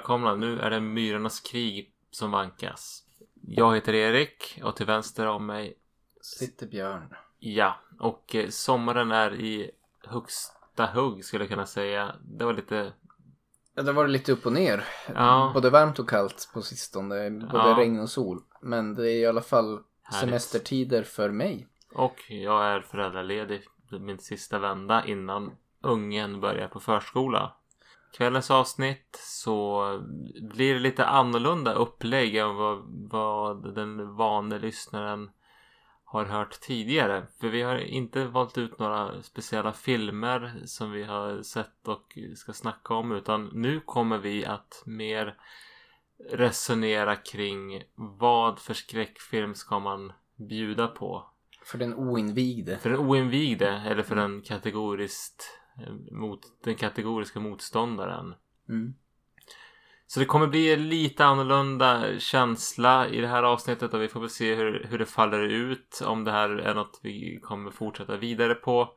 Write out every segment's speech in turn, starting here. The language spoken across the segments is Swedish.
Välkomna, nu är det Myrornas krig som vankas. Jag heter Erik och till vänster om mig, Sitter Björn. ja, och eh, sommaren är i högsta hugg skulle jag kunna säga. Det var lite, Ja, det var lite upp och ner. Ja. Både varmt och kallt på sistone. Både Ja. regn och sol. Men det är i alla fall Härligt. semestertider för mig. och jag är föräldraledig min sista vända innan ungen börjar på förskola. Kvällens avsnitt så blir det lite annorlunda upplägg än vad, vad den vane lyssnaren har hört tidigare. För vi har inte valt ut några speciella filmer som vi har sett och ska snacka om utan nu kommer vi att mer resonera kring vad för skräckfilm ska man bjuda på För den oinvigde. för den oinvigde eller för den kategoriskt mot den kategoriska motståndaren. Mm. Så det kommer bli en lite annorlunda känsla i det här avsnittet och vi får väl se hur, hur det faller ut. Om det här är något vi kommer fortsätta vidare på.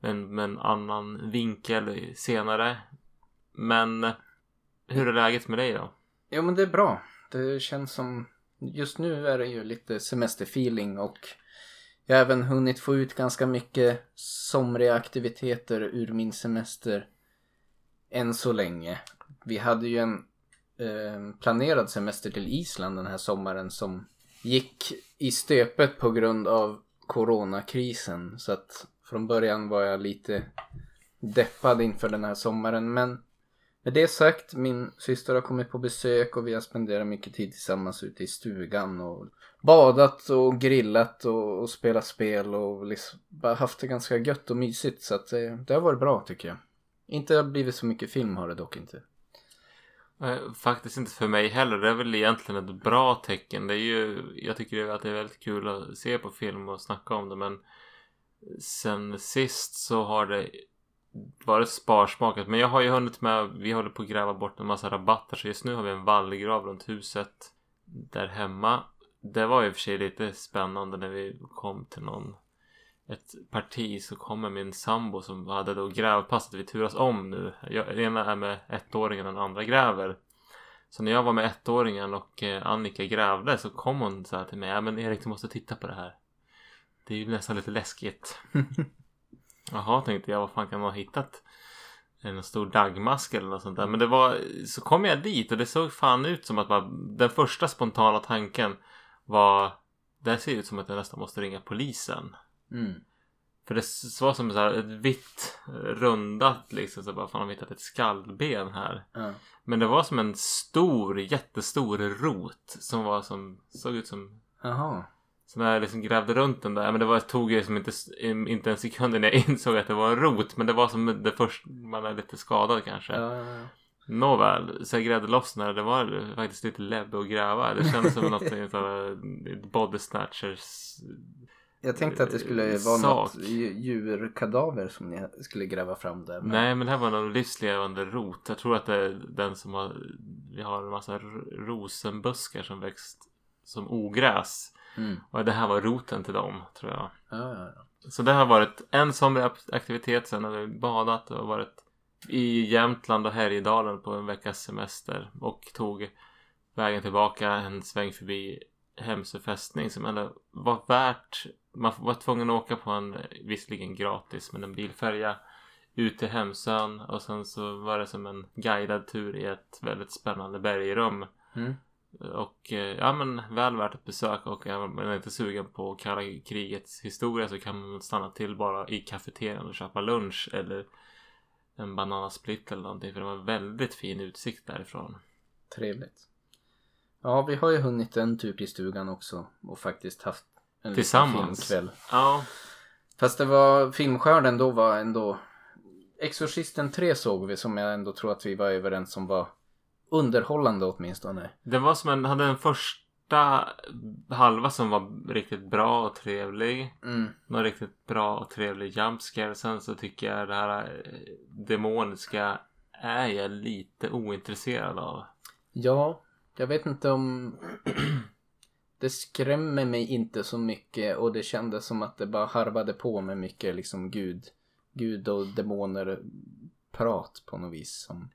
Men med en annan vinkel senare. Men hur är läget med dig då? Jo men det är bra. Det känns som... Just nu är det ju lite semesterfeeling och jag har även hunnit få ut ganska mycket somriga aktiviteter ur min semester. Än så länge. Vi hade ju en eh, planerad semester till Island den här sommaren som gick i stöpet på grund av coronakrisen. Så att från början var jag lite deppad inför den här sommaren. Men med det sagt, min syster har kommit på besök och vi har spenderat mycket tid tillsammans ute i stugan och badat och grillat och, och spelat spel och liksom bara haft det ganska gött och mysigt så att det, det har varit bra tycker jag. Inte blivit så mycket film har det dock inte. Eh, faktiskt inte för mig heller. Det är väl egentligen ett bra tecken. Det är ju, jag tycker att det är väldigt kul att se på film och snacka om det. Men sen sist så har det varit sparsmakat. Men jag har ju hunnit med. Vi håller på att gräva bort en massa rabatter. Så just nu har vi en vallgrav runt huset där hemma. Det var och för sig lite spännande när vi kom till någon ett parti så kommer min sambo som hade då grävpasset vi turas om nu. Jag, ena är med ettåringen och den andra gräver. Så när jag var med ettåringen och eh, Annika grävde så kom hon så här till mig. Ja men Erik du måste titta på det här. Det är ju nästan lite läskigt. Jaha tänkte jag vad fan kan man ha hittat? En stor dagmask eller något sånt där. Men det var så kom jag dit och det såg fan ut som att bara, den första spontana tanken var det ser ut som att jag nästan måste ringa polisen. Mm. För det var som så här ett vitt rundat liksom så bara fan har vi hittat ett skallben här. Ja. Men det var som en stor jättestor rot som var som såg ut som Jaha. som jag liksom grävde runt den där. Men det var, tog ju som inte, inte en sekund innan jag insåg att det var en rot. Men det var som det första, man är lite skadad kanske. Ja, ja, ja. Nåväl, grävde loss när det var faktiskt lite läbb att gräva. Det kändes som något här body snatchers Jag tänkte att det skulle vara Sak. något dju- djurkadaver som ni skulle gräva fram där. Men... Nej men det här var någon livslevande rot. Jag tror att det är den som har Vi har en massa rosenbuskar som växt som ogräs. Mm. Och det här var roten till dem tror jag. Ja, ja, ja. Så det har varit en somrig aktivitet. Sen har vi badat och varit i Jämtland och Härjedalen på en veckas semester. Och tog vägen tillbaka en sväng förbi Hemsö fästning som ändå var värt. Man var tvungen att åka på en visserligen gratis men en bilfärja ut till Hemsön och sen så var det som en guidad tur i ett väldigt spännande bergrum. Mm. Och eh, ja men väl värt ett besök och är man inte sugen på kalla krigets historia så kan man stanna till bara i kafeterian och köpa lunch eller en bananasplitt eller någonting för det var väldigt fin utsikt därifrån. Trevligt. Ja, vi har ju hunnit en tur till stugan också och faktiskt haft en Tillsammans. filmkväll. Ja, Fast det var filmskörden då var ändå Exorcisten 3 såg vi som jag ändå tror att vi var överens om var underhållande åtminstone. det var som en, hade en första halva som var riktigt bra och trevlig. Mm. Någon riktigt bra och trevlig jumpscare. Sen så tycker jag det här eh, demoniska är jag lite ointresserad av. Ja, jag vet inte om det skrämmer mig inte så mycket och det kändes som att det bara harvade på med mycket liksom gud, gud och demoner prat på något vis som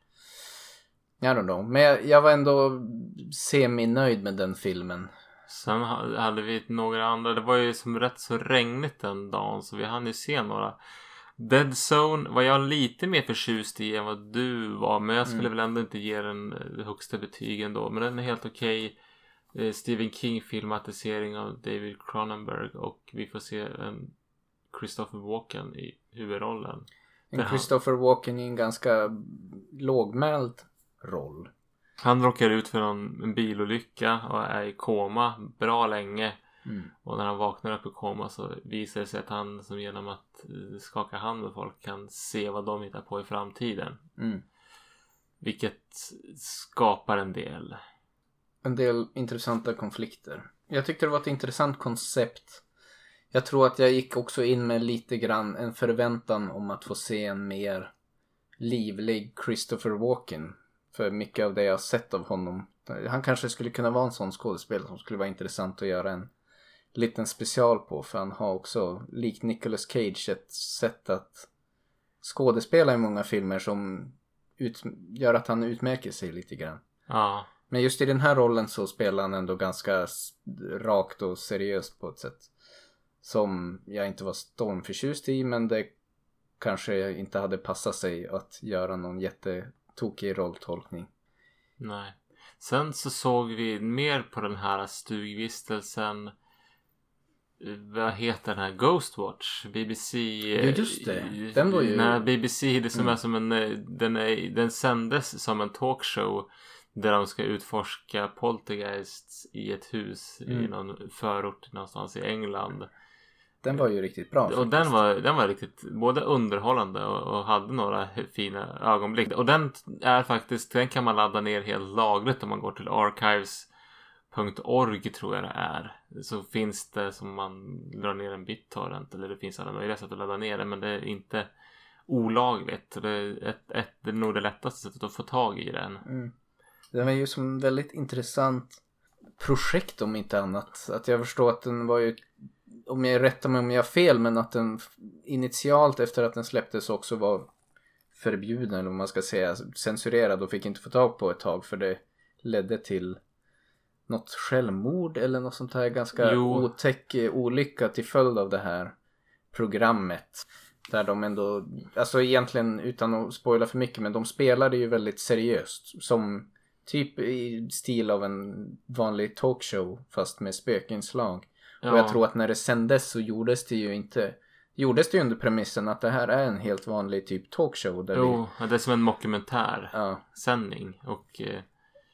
I don't know. Men jag, jag var ändå semi-nöjd med den filmen. Sen ha- hade vi några andra. Det var ju som rätt så regnigt den dagen så vi hann ju se några. Dead Zone var jag lite mer förtjust i än vad du var. Men jag skulle Mm. väl ändå inte ge den eh, högsta betyg ändå. Men den är helt okej. Eh, Stephen King filmatisering av David Cronenberg. Och vi får se en Christopher Walken i huvudrollen. En Christopher Walken i en ganska lågmäld roll. Han råkar ut för någon, en bilolycka och är i koma bra länge. Mm. Och när han vaknar upp i koma så visar det sig att han som genom att eh, skaka hand med folk kan se vad de hittar på i framtiden. Mm. Vilket skapar en del. En del intressanta konflikter. Jag tyckte det var ett intressant koncept. Jag tror att jag gick också in med lite grann en förväntan om att få se en mer livlig Christopher Walken. För mycket av det jag har sett av honom. Han kanske skulle kunna vara en sån skådespelare som skulle vara intressant att göra en liten special på. För han har också, likt Nicolas Cage, ett sätt att skådespela i många filmer som ut, gör att han utmärker sig lite grann. Ja, Men just i den här rollen så spelar han ändå ganska rakt och seriöst på ett sätt. Som jag inte var stormförtjust i men det kanske inte hade passat sig att göra någon jättetokig rolltolkning. nej. Sen så såg vi mer på den här stugvistelsen. eh, Vad heter den här? Ghostwatch? BBC. eh, Ja, just det. Den var ju- Nej, BBC. Det som Mm. är som en... eh, Den, är, den sändes som en talkshow. Där de ska utforska poltergeists i ett hus i Mm. någon förort någonstans i England. Den var ju riktigt bra. Och faktiskt. den var, den var riktigt både underhållande och, och hade några fina ögonblick. Och den är faktiskt, den kan man ladda ner helt lagligt om man går till archives.org tror jag det är. Så finns det som man drar ner en BitTorrent eller det finns alla möjliga sätt att ladda ner det men det är inte olagligt. Det är, ett, ett, det är nog det lättaste sättet att få tag i den. Mm. Den var ju som väldigt intressant projekt om inte annat. Att jag förstår att den var ju, om jag rättar mig om jag har fel, men att den initialt efter att den släpptes också var förbjuden, eller vad man ska säga, censurerad och fick inte få tag på ett tag för det ledde till något självmord eller något sånt här ganska Jo. otäck eh, olycka till följd av det här programmet. Där de ändå, alltså egentligen utan att spoila för mycket, men de spelade ju väldigt seriöst. Som typ i stil av en vanlig talkshow fast med spökinslag. Ja, Och jag tror att när det sändes så gjordes det ju inte Gjordes det ju under premissen att det här är en helt vanlig typ talkshow där vi, Jo, det är som en mockumentär ja, sändning och eh,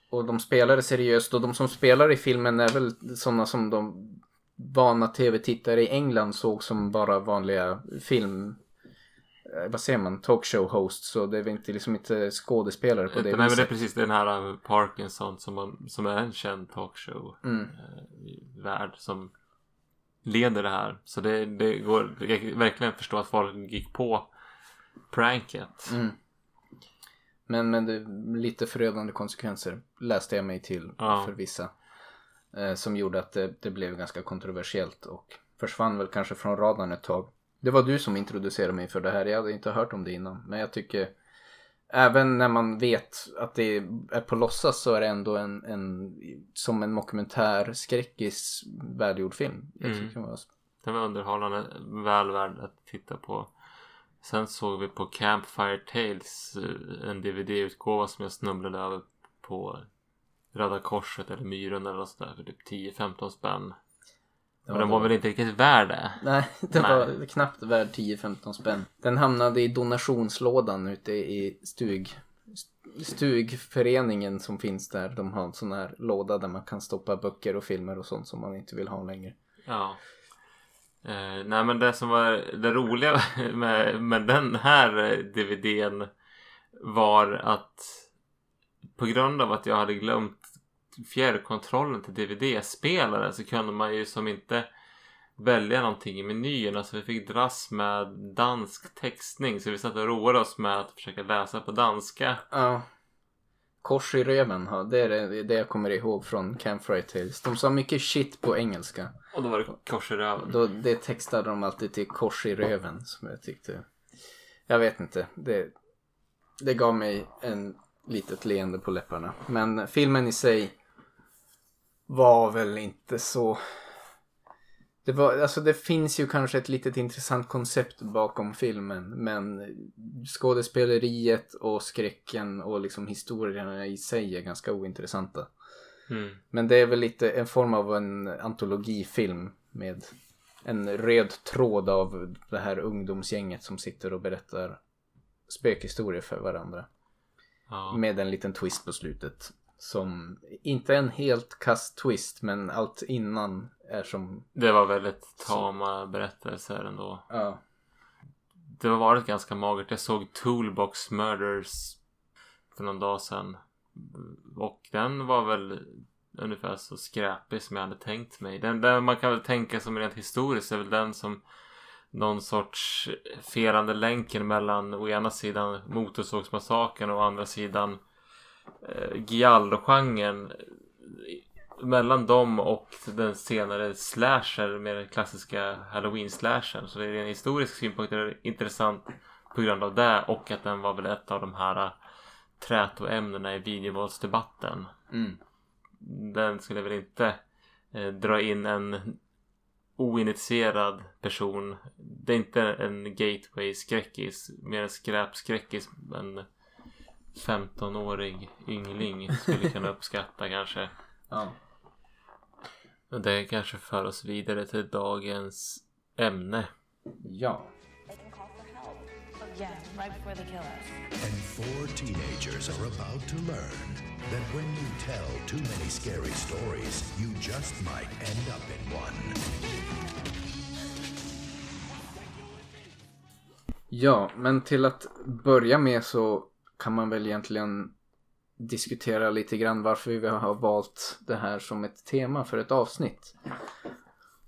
Och de spelade seriöst och de som spelar i filmen är väl sådana som de vana tv-tittare i England såg som bara vanliga film eh, vad säger man, talkshow hosts. Så det är väl inte, liksom inte skådespelare på det Nej men det är precis den här uh, Parkinson som, man, som är en känd talkshow Mm. eh, värld som leder det här. Så det, det går jag verkligen förstå att folk gick på pranket. Mm. Men, men det lite förödande konsekvenser läste jag mig till Ja. för vissa. Eh, som gjorde att det, det blev ganska kontroversiellt och försvann väl kanske från radarn ett tag. Det var du som introducerade mig för det här. Jag hade inte hört om det innan. Men jag tycker även när man vet att det är på låtsas så är det ändå en, en som en dokumentär skräckis välgjord film. Mm. Den var underhållande, väl värd att titta på. Sen såg vi på Campfire Tales eh, en DVD-utgåva som jag snubblade över på Röda Korset eller Myren eller något sådär för typ 10-15 spänn. Det Och den var väl inte riktigt värd det. Nej, det Nej. var knappt värd 10-15 spänn. Den hamnade i donationslådan ute i stug, stugföreningen som finns där. De har en sån här låda där man kan stoppa böcker och filmer och sånt som man inte vill ha längre. Ja. Eh, nej men det som var det roliga med, med den här eh, DVDn var att på grund av att jag hade glömt fjärrkontrollen till DVD-spelaren så kunde man ju som inte välja någonting i menyerna så vi fick dras med dansk textning så vi satt och roade oss med att försöka läsa på danska. Ja. Kors i röven, ja, det är det, det jag kommer ihåg från Campfire Tales. De sa mycket shit på engelska. Och då var det kors i röven. Då, det textade de alltid till kors i röven som jag tyckte. Jag vet inte. Det, det gav mig en litet leende på läpparna. Men filmen i sig var väl inte så... Det, var, alltså det finns ju kanske ett litet intressant koncept bakom filmen men skådespeleriet och skräcken och liksom historierna i sig är ganska ointressanta. Mm. Men det är väl lite en form av en antologifilm med en röd tråd av det här ungdomsgänget som sitter och berättar spökhistorier för varandra. Ja. Med en liten twist på slutet. Som inte en helt kast twist men allt innan är som... Det var väldigt tama berättelser ändå. Ja. Det har varit ganska magert. Jag såg Toolbox Murders för någon dag sedan. Och den var väl ungefär så skräpig som jag hade tänkt mig. Den där man kan väl tänka som rent historiskt är väl den som någon sorts felande länken mellan å ena sidan Motorsågsmassakern och å andra sidan eh, Giallo-genren. Mellan dem och den senare slasher med den klassiska halloween-slashern. Så det är en historisk synpunkt är det intressant på grund av det och att den var väl ett av de här trätoämnena i videovåldsdebatten. Mm. Den skulle väl inte eh, dra in en oinitierad person. Det är inte en gateway-skräckis. Mer en skräpskräckis. En 15-årig yngling skulle kunna uppskatta kanske. Ja. Och det kanske för oss vidare till dagens ämne. Ja. They can call for help. Yeah, right before they kill us. And four teenagers are about to learn that when you tell too many scary stories, you just might end up in one. Ja, men till att börja med så kan man väl egentligen diskutera lite grann varför vi har valt det här som ett tema för ett avsnitt.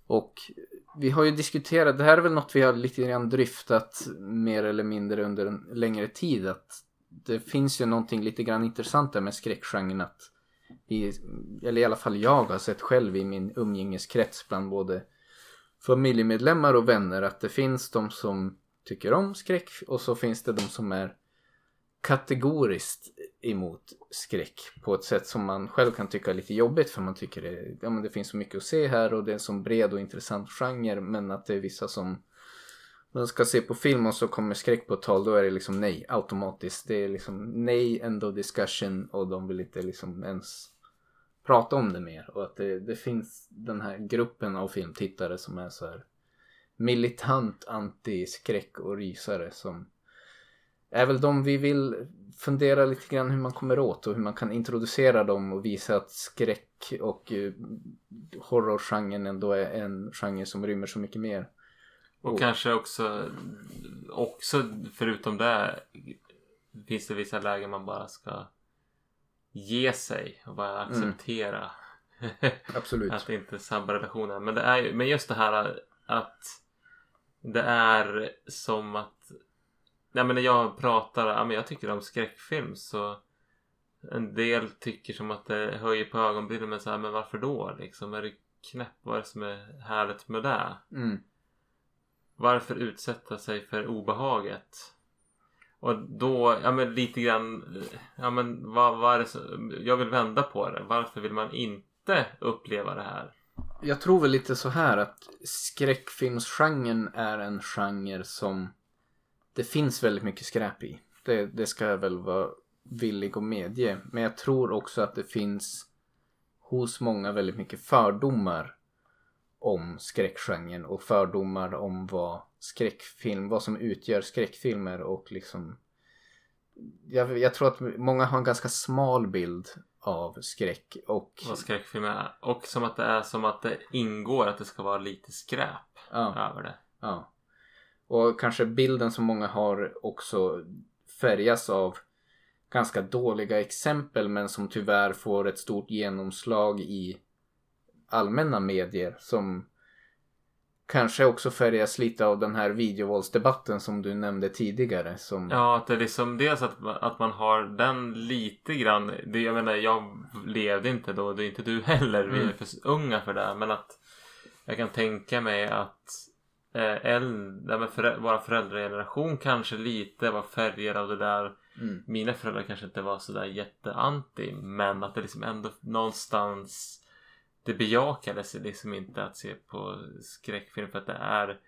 Och vi har ju diskuterat, det här är väl något vi har lite grann dryftat mer eller mindre under en längre tid. Att det finns ju någonting lite grann intressant där med skräckgenren att vi, eller i alla fall jag har sett själv i min umgängeskrets bland både familjemedlemmar och vänner att det finns de som tycker om skräck och så finns det de som är kategoriskt emot skräck på ett sätt som man själv kan tycka är lite jobbigt för man tycker det, ja, men det finns så mycket att se här och det är en så bred och intressant genre men att det är vissa som man ska se på film och så kommer skräck på tal då är det liksom nej automatiskt. Det är liksom nej, end of discussion och de vill inte liksom ens prata om det mer och att det, det finns den här gruppen av filmtittare som är så här militant anti-skräck och rysare som är väl de vi vill fundera lite grann hur man kommer åt och hur man kan introducera dem och visa att skräck och uh, horrorgenren ändå är en genre som rymmer så mycket mer. Och Oh. kanske också, också förutom det finns det vissa lägen man bara ska ge sig och bara acceptera. Absolut. att det inte sabbar relationen. Men, det är, men just det här att det är som att Nej men när jag pratar, ja men jag tycker om skräckfilm så en del tycker som att det höjer på ögonbrynen men så här, men varför då liksom? Är det knäpp? Vad är det som är härligt med det? Mm. Varför utsätta sig för obehaget? Och då, ja men lite grann, ja men vad, vad är det så, jag vill vända på det. Varför vill man inte uppleva det här? Jag tror väl lite så här att skräckfilmsgenren är en genre som det finns väldigt mycket skräp i. Det, det ska jag väl vara villig att medge. Men jag tror också att det finns hos många väldigt mycket fördomar om skräckgenren och fördomar om vad skräckfilm, vad som utgör skräckfilmer och liksom jag, jag tror att många har en ganska smal bild av skräck och Vad skräckfilm är. Och som att det är som att det ingår att det ska vara lite skräp ja, över det. ja. Och kanske bilden som många har också färgas av ganska dåliga exempel men som tyvärr får ett stort genomslag i allmänna medier som kanske också färgas lite av den här videovåldsdebatten som du nämnde tidigare. Som... Ja, att det är liksom dels att, att man har den lite grann. Det, jag menar, jag levde inte då. Det är inte du heller. Vi är Mm. för unga för det. Men att jag kan tänka mig att eh, äldre, men förä, vår föräldrageneration kanske lite var färgad av det där. Mm. Mina föräldrar kanske inte var sådär jätteanti men att det liksom ändå någonstans det bejakades liksom inte att se på skräckfilm för att det är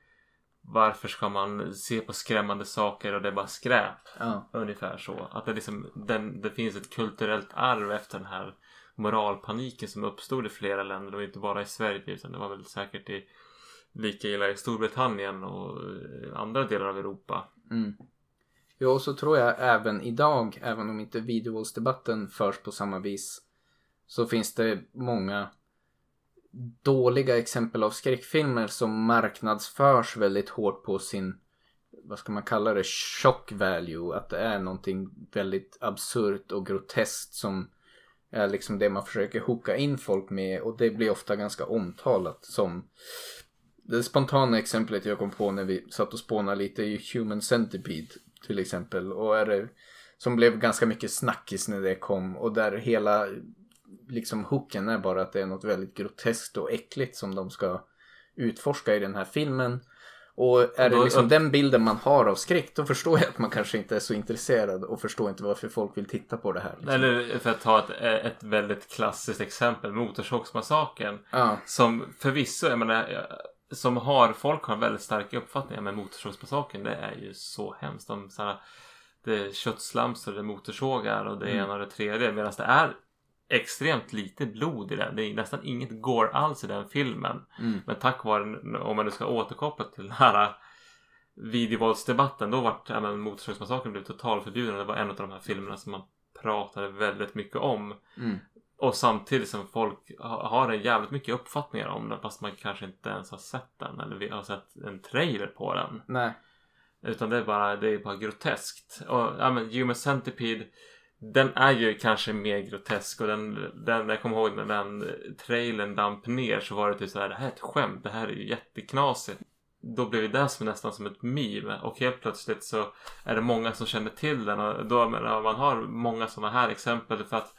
varför ska man se på skrämmande saker och det är bara skräp? Ja. Ungefär så. Att det, liksom, den, det finns ett kulturellt arv efter den här moralpaniken som uppstod i flera länder och inte bara i Sverige utan det var väl säkert i lika illa i Storbritannien och eh, andra delar av Europa. Mm. Ja, och så tror jag även idag, även om inte videovåldsdebatten förs på samma vis, så finns det många dåliga exempel av skräckfilmer som marknadsförs väldigt hårt på sin, vad ska man kalla det, shock value. Att det är någonting väldigt absurt och groteskt som är liksom det man försöker hooka in folk med och det blir ofta ganska omtalat som det spontana exemplet jag kom på när vi satt och spånade lite är ju Human Centipede till exempel. Och är det, som blev ganska mycket snackis när det kom och där hela liksom hooken är bara att det är något väldigt groteskt och äckligt som de ska utforska i den här filmen. Och är det liksom den bilden man har av skräck då förstår jag att man kanske inte är så intresserad och förstår inte varför folk vill titta på det här. Liksom. Eller för att ta ett, ett väldigt klassiskt exempel, Motorsågsmassakern. Ja, Som förvisso, jag menar, som har, folk har väldigt starka uppfattningar med Motorsågsmassakern. Det är ju så hemskt. De, så här, det är köttslamsor, det är motorsågar och det är ena och det tredje. Medan det är extremt lite blod i den. Det är nästan inget går alls i den filmen. Mm. Men tack vare, om man nu ska återkoppla till den här videovåldsdebatten. Då vart ja, Motorsågsmassakern blev totalförbjuden. Det var en av de här filmerna som man pratade väldigt mycket om. Mm. Och samtidigt som folk ha- har en jävligt mycket uppfattningar om den fast man kanske inte ens har sett den eller vi har sett en trailer på den. nej. Utan det är bara, det är bara groteskt. Och ja men Human Centipede den är ju kanske mer grotesk och den, den jag kommer ihåg när den trailern damp ner så var det typ såhär det här är ett skämt, det här är ju jätteknasigt. Då blev det som nästan som ett meme och helt plötsligt så är det många som känner till den och då menar, man har många sådana här exempel för att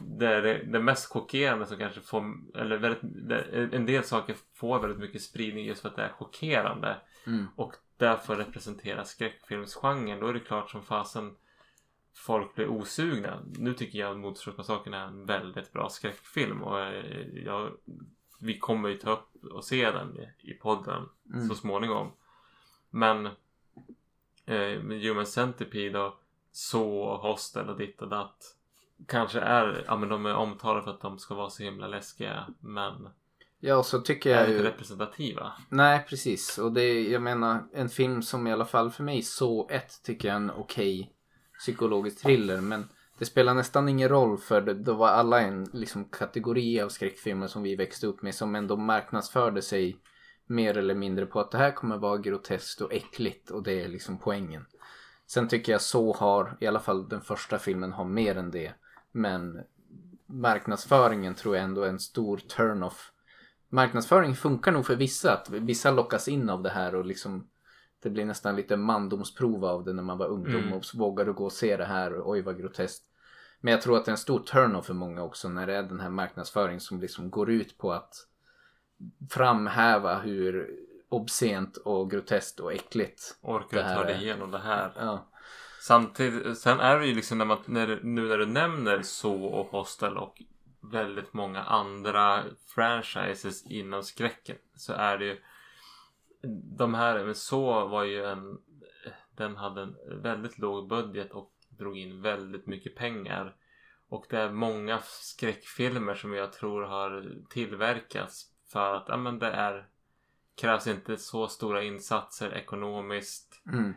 det det, det mest chockerande som kanske får, eller väldigt, det, en del saker får väldigt mycket spridning just för att det är chockerande. Mm. Och därför representerar skräckfilmsgenren. Då är det klart som fasen folk blir osugna. Nu tycker jag att Motorsågsmassakern är en väldigt bra skräckfilm och eh, jag, vi kommer ju ta upp och se den i, podden Mm. så småningom. Men eh, Human Centipede och så och Hostel och ditt och datt kanske är, ja men de är omtalade för att de ska vara så himla läskiga men Ja, så tycker är jag inte ju... representativa. Nej, precis. Och det, jag menar, en film som i alla fall för mig, så ett tycker jag är en okej psykologisk thriller. Men det spelar nästan ingen roll för det, då var alla en liksom, kategori av skräckfilmer som vi växte upp med som ändå marknadsförde sig mer eller mindre på att det här kommer vara groteskt och äckligt och det är liksom poängen. Sen tycker jag så har, i alla fall den första filmen har mer än det. Men marknadsföringen tror jag ändå är en stor turn-off. Marknadsföring funkar nog för vissa. Att vissa lockas in av det här och liksom det blir nästan lite mandomsprov av det när man var ungdom Mm. och vågar du gå och se det här och oj vad groteskt. Men jag tror att det är en stor turn-off för många också när det är den här marknadsföringen som liksom går ut på att framhäva hur obscent och groteskt och äckligt Orkar du ta dig igenom det här? ja. Samtidigt, sen är det ju liksom när man, när, nu när du nämner så och Hostel och väldigt många andra franchises inom skräcken så är det ju de här, men så var ju en den hade en väldigt låg budget och drog in väldigt mycket pengar. Och det är många skräckfilmer som jag tror har tillverkats för att ja, men det är krävs inte så stora insatser ekonomiskt. Mm.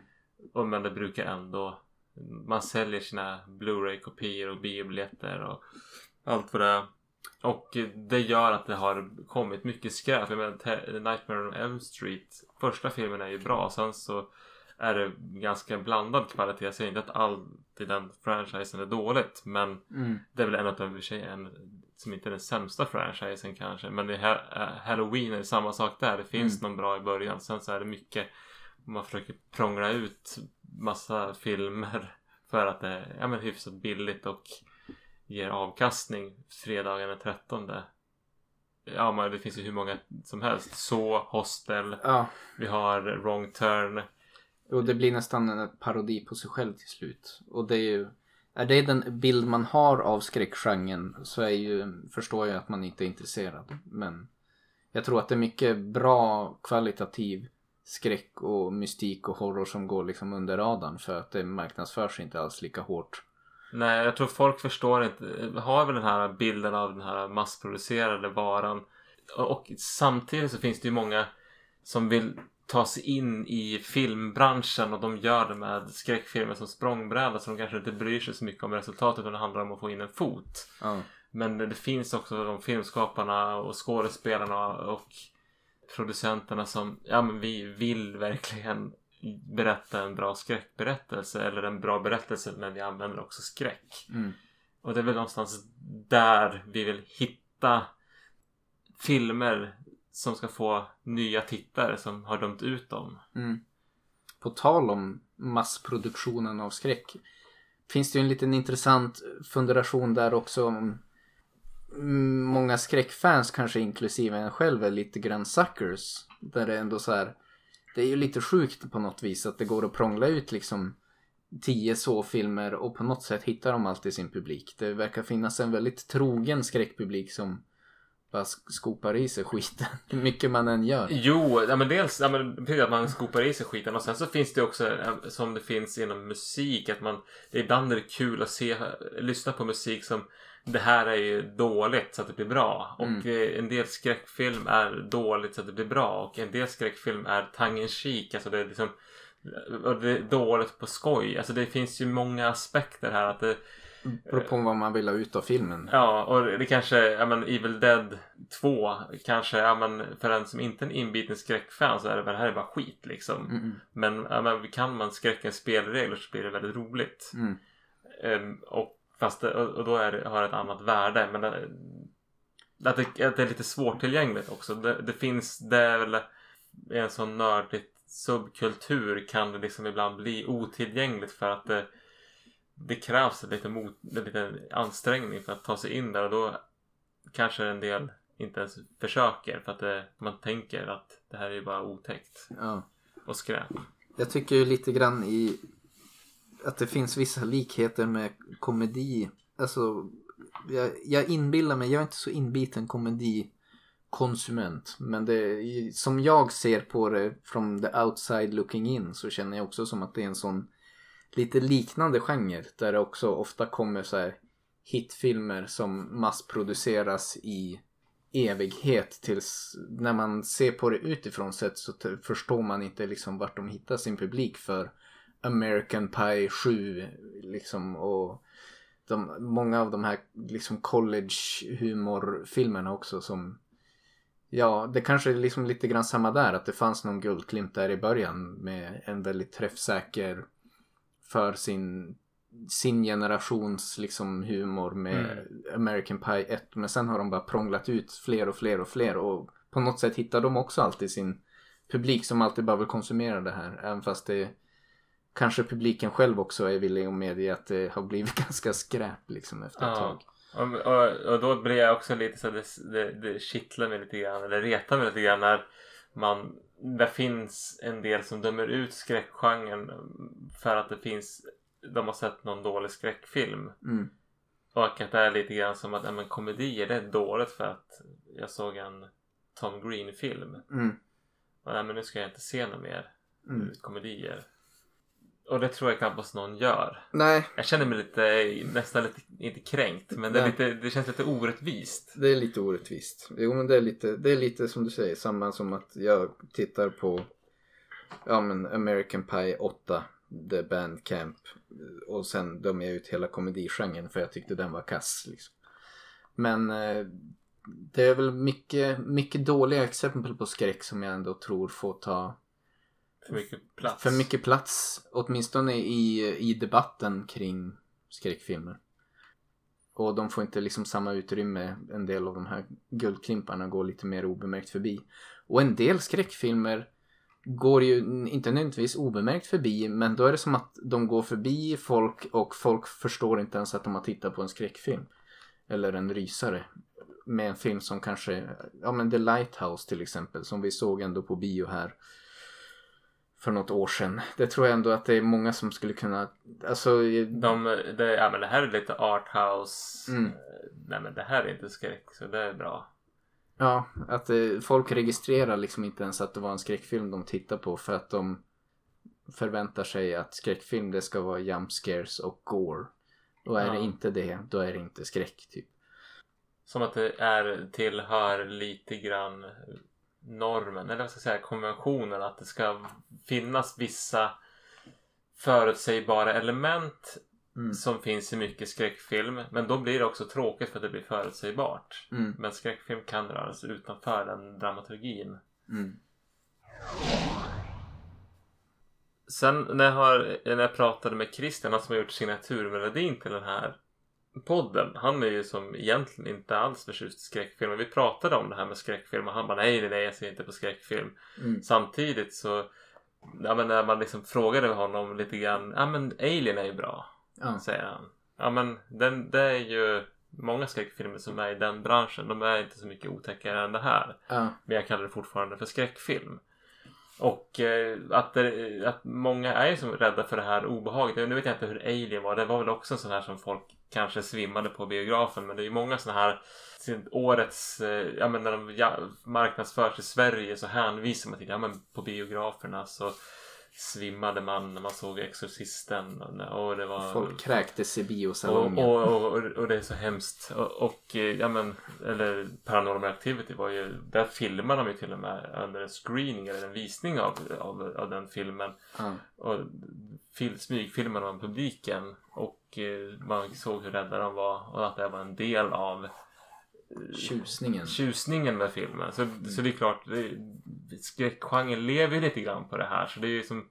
Och men det brukar ändå Man säljer sina Blu-ray-kopior och biobiljetter och allt vad det är. Och det gör att det har kommit mycket skräp. Jag menar Nightmare on Elm Street. Första filmen är ju bra. Sen så är det ganska blandad kvalitet. Jag säger inte att allt i den franchisen är dåligt. Men Mm. det är väl en av de sig en som inte är den sämsta franchisen kanske. Men i ha- eh, Halloween är det samma sak där. Det finns någon bra i början. Sen så är det mycket man försöker prångla ut massa filmer för att det är ja, men hyfsat billigt och ger avkastning fredagen den 13. Ja men det finns ju hur många som helst. Så, Hostel, Ja. vi har Wrong Turn. Och det blir nästan en parodi på sig själv till slut. Och det är ju... Är det den bild man har av skräckgenren så är ju, förstår jag att man inte är intresserad. Men jag tror att det är mycket bra kvalitativ skräck och mystik och horror som går liksom under radarn för att det marknadsförs inte alls lika hårt. Nej, jag tror folk förstår inte. Har väl den här bilden av den här massproducerade varan. Och samtidigt så finns det ju många som vill ta sig in i filmbranschen och de gör det med skräckfilmer som språngbräda så de kanske inte bryr sig så mycket om resultatet utan det handlar om att få in en fot. Ja. Men det finns också de filmskaparna och skådespelarna och producenterna som ja men vi vill verkligen berätta en bra skräckberättelse eller en bra berättelse men vi använder också skräck. Mm. Och det är väl någonstans där vi vill hitta filmer som ska få nya tittare som har dömt ut dem. Mm. På tal om massproduktionen av skräck. Finns det ju en liten intressant funderation där också om Mm, många skräckfans kanske inklusive en själv är lite grann suckers. Där det ändå så här. Det är ju lite sjukt på något vis att det går att prångla ut liksom tio så-filmer och på något sätt hittar de alltid sin publik. Det verkar finnas en väldigt trogen skräckpublik som bara skopar i sig skiten. Hur mycket man än gör. Jo, ja, men dels ja, men, precis att man skopar i sig skiten och sen så finns det också eh, som det finns inom musik att man det, ibland är det kul att se, lyssna på musik som det här är ju dåligt så att det blir bra och eh, en del skräckfilm är dåligt så att det blir bra och en del skräckfilm är tongue-in-cheek alltså det är liksom det är dåligt på skoj. Alltså det finns ju många aspekter här att det Beror på vad man vill ha ut av filmen. Ja, och det kanske, ja men Evil Dead 2 kanske, ja men för en som inte är en inbiten skräckfan så är det väl det här är bara skit liksom. Mm. Men, ja, men kan man skräckens spelregler så blir det väldigt roligt. Mm. Ehm, och, fast det, och, och då är det, har ett annat värde. Men det, att, det, att det är lite svårtillgängligt också. Det, det finns, det är väl en sån nördigt subkultur kan det liksom ibland bli otillgängligt för att det det krävs lite, mot, lite ansträngning för att ta sig in där och då kanske en del inte ens försöker för att det, man tänker att det här är ju bara otäckt Ja. och skräp. Jag tycker ju lite grann i att det finns vissa likheter med komedi. Alltså, jag, jag inbillar mig, jag är inte så inbiten komedikonsument. Men det, som jag ser på det från the outside looking in så känner jag också som att det är en sån lite liknande genre. Där det också ofta kommer så här hitfilmer som massproduceras i evighet tills när man ser på det utifrån sett så förstår man inte liksom vart de hittar sin publik för American Pie 7 liksom och de, många av de här liksom college humorfilmerna också som Ja, det kanske är liksom lite grann samma där att det fanns någon guldklimp där i början med en väldigt träffsäker för sin sin generations liksom humor med American Pie 1 men sen har de bara prånglat ut fler och fler och fler och på något sätt hittar de också alltid sin publik som alltid bara vill konsumera det här även fast det kanske publiken själv också är villig att medge att det har blivit ganska skräp liksom efter ett tag. Och, och, och då blir jag också lite så att det, det, det kittlar mig lite grann eller retar mig lite grann när man det finns en del som dömer ut skräckgenren för att det finns de har sett någon dålig skräckfilm. Mm. Och att det är lite grann som att ja, men komedier det är dåligt för att jag såg en Tom Green-film. Mm. Och nej, men nu ska jag inte se några mer Mm. komedier. Och det tror jag knappast någon gör. Nej, Jag känner mig lite, nästan lite, inte kränkt, men det, lite, det känns lite orättvist. det är lite orättvist. Jo men det är lite, det är lite som du säger samma som att jag tittar på ja men American Pie 8 The Band Camp och sen dömer jag ut hela komedigenren för jag tyckte den var kass liksom. Men eh, det är väl mycket, mycket dåliga exempel på skräck som jag ändå tror får ta för mycket plats. för mycket plats åtminstone i, i debatten kring skräckfilmer. Och de får inte liksom samma utrymme. En del av de här guldklimparna går lite mer obemärkt förbi. Och en del skräckfilmer går ju inte nödvändigtvis obemärkt förbi men då är det som att de går förbi folk och folk förstår inte ens att de har tittat på en skräckfilm. Eller en rysare. Med en film som kanske, ja men The Lighthouse till exempel som vi såg ändå på bio här för något år sedan. Det tror jag ändå att det är många som skulle kunna, alltså De, det, ja, men det här är lite arthouse. Mm. Eh, Nej men det här är inte skräck så det är bra. Ja, att eh, folk registrerar liksom inte ens att det var en skräckfilm de tittar på för att de förväntar sig att skräckfilm det ska vara jump scares och gore. Och är Ja. det inte det, då är det inte skräck typ. Som att det är, tillhör lite grann normen, eller vad ska jag säga, konventionen att det ska finnas vissa förutsägbara element Mm. som finns i mycket skräckfilm. Men då blir det också tråkigt för att det blir förutsägbart. Mm. Men skräckfilm kan röra sig utanför den dramaturgin. Mm. Sen när jag, har, när jag pratade med Christian, han som har gjort signaturmelodin till den här podden. Han är ju som egentligen inte alls förtjust i skräckfilm. Och vi pratade om det här med skräckfilm och han bara nej, nej, nej, jag ser inte på skräckfilm. Mm. Samtidigt så, ja men när man liksom frågade honom lite grann, ja men Alien är ju bra, Ja. säger han. Ja men den, det är ju många skräckfilmer som är i den branschen. De är inte så mycket otäckare än det här. Ja. Men jag kallar det fortfarande för skräckfilm. Och eh, att, det, att många är ju som rädda för det här obehaget. Nu vet jag inte hur Alien var. Det var väl också en sån här som folk kanske svimmade på biografen. Men det är ju många såna här årets, eh, ja men när de marknadsförs i Sverige så hänvisar man till, ja men på biograferna så svimmade man när man såg Exorcisten och, det var Folk kräktes i biosalongen. och, och, och, och det är så hemskt. Och, eh, ja men, eller Paranormal Activity var ju, där filmade de ju till och med under en screening eller en visning av, av, av den filmen. Ja. Och fil, smygfilmade man publiken och eh, man såg hur rädda de var och att det var en del av Tjusningen. tjusningen med filmen. Så, så det är klart, det, skräckgenren lever ju lite grann på det här. Så det är ju som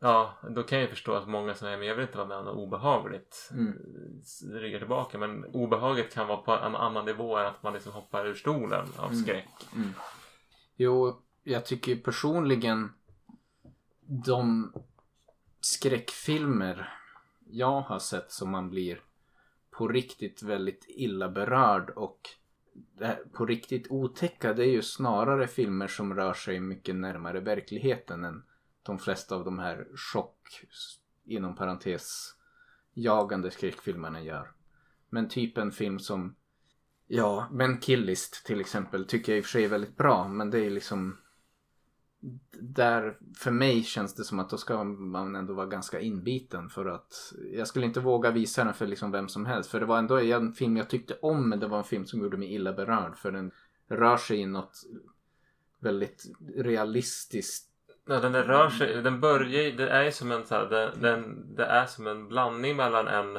Ja, då kan jag ju förstå att många säger men jag vill inte vara med om något obehagligt. Mm. Eh, Ryggar tillbaka. Men obehaget kan vara på en annan nivå än att man liksom hoppar ur stolen av Mm. skräck. Jo, jag tycker personligen de skräckfilmer jag har sett som man blir på riktigt väldigt illa berörd och på riktigt otäcka det är ju snarare filmer som rör sig mycket närmare verkligheten än de flesta av de här chock inom parentes jagande skräckfilmerna gör. Men typ en film som Ja, men Killist till exempel tycker jag i och för sig är väldigt bra. Men det är liksom... Där, för mig känns det som att då ska man ändå vara ganska inbiten för att jag skulle inte våga visa den för liksom vem som helst. För det var ändå en film jag tyckte om men det var en film som gjorde mig illa berörd. För den rör sig i något väldigt realistiskt. Ja, den rör sig, den börjar det är som en så här, den, den, det är som en blandning mellan en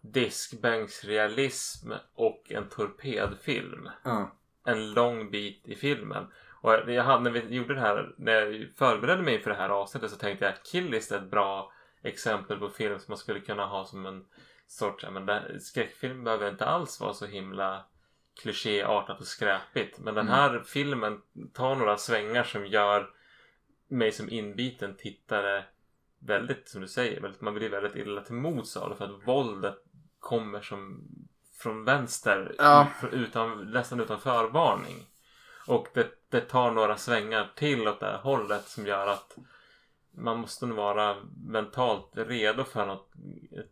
diskbänksrealism och en torpedfilm. Ja. En lång bit i filmen. Och jag hade, när vi gjorde det här, när jag förberedde mig för det här avsnittet så tänkte jag att Killist är ett bra exempel på film som man skulle kunna ha som en sorts, ja men det, skräckfilm behöver inte alls vara så himla klichéartat och skräpigt. Men den här filmen tar några svängar som gör mig som inbiten tittare väldigt, som du säger, väldigt, man blir väldigt illa till mods av det för att våldet kommer som från vänster Ja. ut- utan, nästan utan förvarning. Och det, det tar några svängar till åt det här hållet som gör att man måste nog vara mentalt redo för något,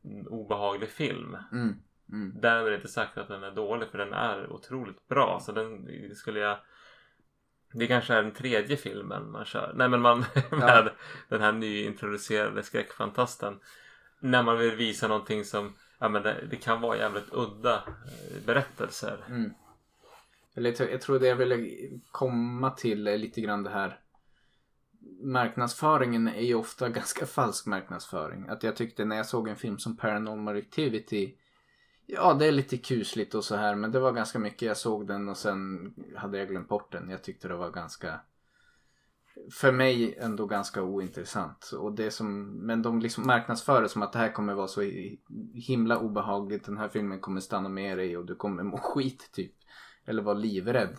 en obehaglig film. Mm. Mm. Därmed inte sagt att den är dålig för den är otroligt bra. Så den skulle jag... Det kanske är den tredje filmen man kör. Nej men man med den här nyintroducerade skräckfantasten. När man vill visa någonting som Ja men det, det kan vara jävligt udda eh, berättelser. Mm. Eller jag tror- det jag ville komma till är lite grann det här. Marknadsföringen är ju ofta ganska falsk marknadsföring. Att jag tyckte när jag såg en film som Paranormal Activity. Ja, det är lite kusligt och så här. Men det var ganska mycket. Jag såg den och sen hade jag glömt bort den. Jag tyckte det var ganska. För mig ändå ganska ointressant. Och det som, men de liksom marknadsför det som att det här kommer vara så himla obehagligt. Den här filmen kommer stanna med dig och du kommer må skit typ. Eller vara livrädd.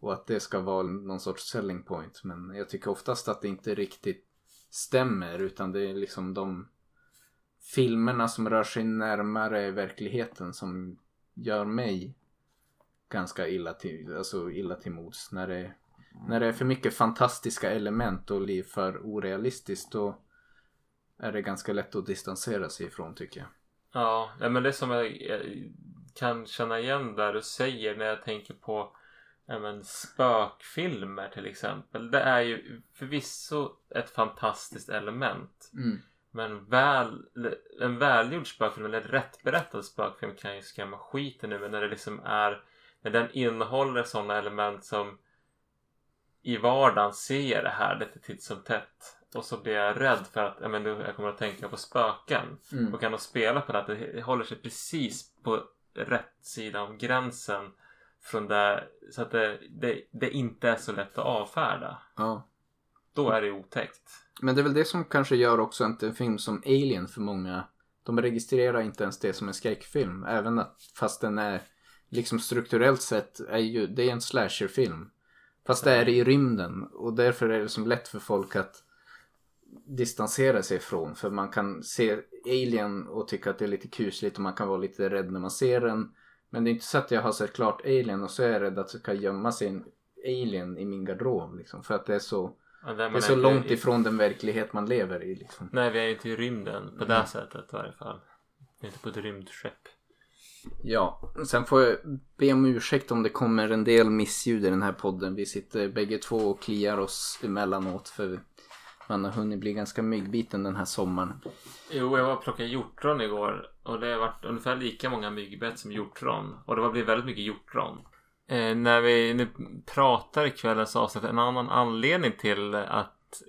Och att det ska vara någon sorts selling point. Men jag tycker oftast att det inte riktigt stämmer. Utan det är liksom de filmerna som rör sig närmare verkligheten som gör mig ganska illa till, alltså illa till mods. När det När det är för mycket fantastiska element och blir för orealistiskt då är det ganska lätt att distansera sig ifrån tycker jag. Ja, men det som är... jag kan känna igen där du säger när jag tänker på men, spökfilmer till exempel. Det är ju förvisso ett fantastiskt element. Mm. Men väl, en välgjord spökfilm eller rätt berättad spökfilm kan ju skrämma skiten nu. Men när det liksom är när den innehåller sådana element som i vardagen ser jag det här lite titt som tätt. Och så blir jag rädd för att ja, men, nu, jag kommer att tänka på spöken. Mm. Och kan då spela på det att det håller sig precis på rätt sida om gränsen. Från där, så att det, det, det inte är så lätt att avfärda. Ja. Då är det otäckt. Men det är väl det som kanske gör också att en film som Alien för många de registrerar inte ens det som en skräckfilm. Även att, fast den är liksom strukturellt sett är ju, det är en slasherfilm. Fast det är i rymden och därför är det som lätt för folk att distansera sig ifrån. För man kan se Alien och tycka att det är lite kusligt och man kan vara lite rädd när man ser den. Men det är inte så att jag har sett klart Alien och så är jag rädd att det ska gömma sig en Alien i min garderob. Liksom, för att det är så, Ja, det är så inte- långt ifrån den verklighet man lever i. Liksom. Nej, vi är ju inte i rymden på det sättet i varje fall. Vi är inte på ett rymdskepp. Ja, sen får jag be om ursäkt om det kommer en del missljud i den här podden. Vi sitter bägge två och kliar oss emellanåt för man har hunnit bli ganska myggbiten den här sommaren. Jo, jag var och plockade hjortron igår och det har varit ungefär lika många myggbett som hjortron. Och det har blivit väldigt mycket hjortron. Eh, när vi nu pratar i kvällens avsnitt, en annan anledning till att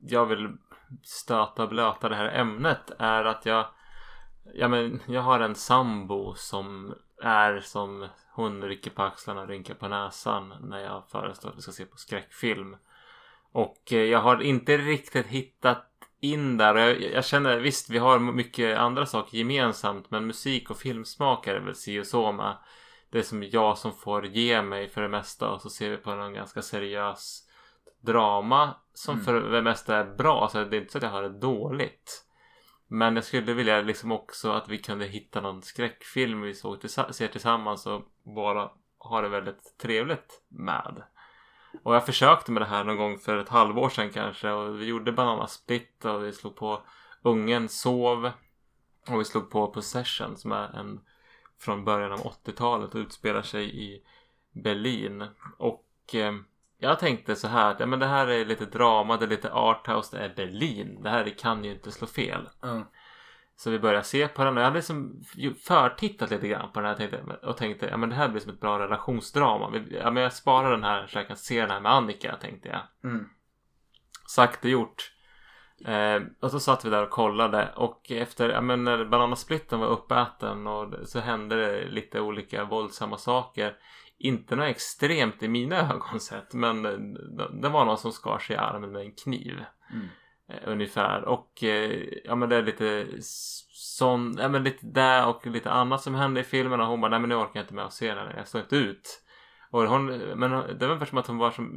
jag vill stöta och blöta det här ämnet är att jag Ja men jag har en sambo som är som hon rycker på axlarna och rynkar på näsan när jag föreslår att vi ska se på skräckfilm. Och eh, jag har inte riktigt hittat in där. Jag, jag känner visst, vi har mycket andra saker gemensamt. Men musik och filmsmak är det väl si och så med. Det är som jag som får ge mig för det mesta. Och så ser vi på någon ganska seriös drama. Som för det mesta är bra. Så det är inte så att jag har det dåligt. Men jag skulle vilja liksom också att vi kunde hitta någon skräckfilm vi såg tillsa- ser tillsammans och bara ha det väldigt trevligt med. Och jag försökte med det här någon gång för ett halvår sedan kanske och vi gjorde Banana Split och vi slog på Ungen sov och vi slog på Possession som är en från början av 80-talet och utspelar sig i Berlin. Och eh, jag tänkte så här att ja, men det här är lite drama, det är lite arthouse, det är Berlin. Det här kan ju inte slå fel. Mm. Så vi började se på den och jag hade liksom förtittat lite grann på den här tänkte, och tänkte ja men det här blir som ett bra relationsdrama. Ja, men jag sparar den här så jag kan se den här med Annika tänkte jag. Mm. Sagt och gjort. Eh, och så satt vi där och kollade och efter, ja men när bananasplitten var uppäten och så hände det lite olika våldsamma saker. Inte något extremt i mina ögon sett men det, det var någon som skar sig i armen med en kniv. Mm. Eh, ungefär. Och eh, ja men det är lite sån, ja men lite där och lite annat som hände i filmen och hon bara nej men nu orkar jag inte med att se den, jag står inte ut. Och hon, men det var ungefär som att hon var som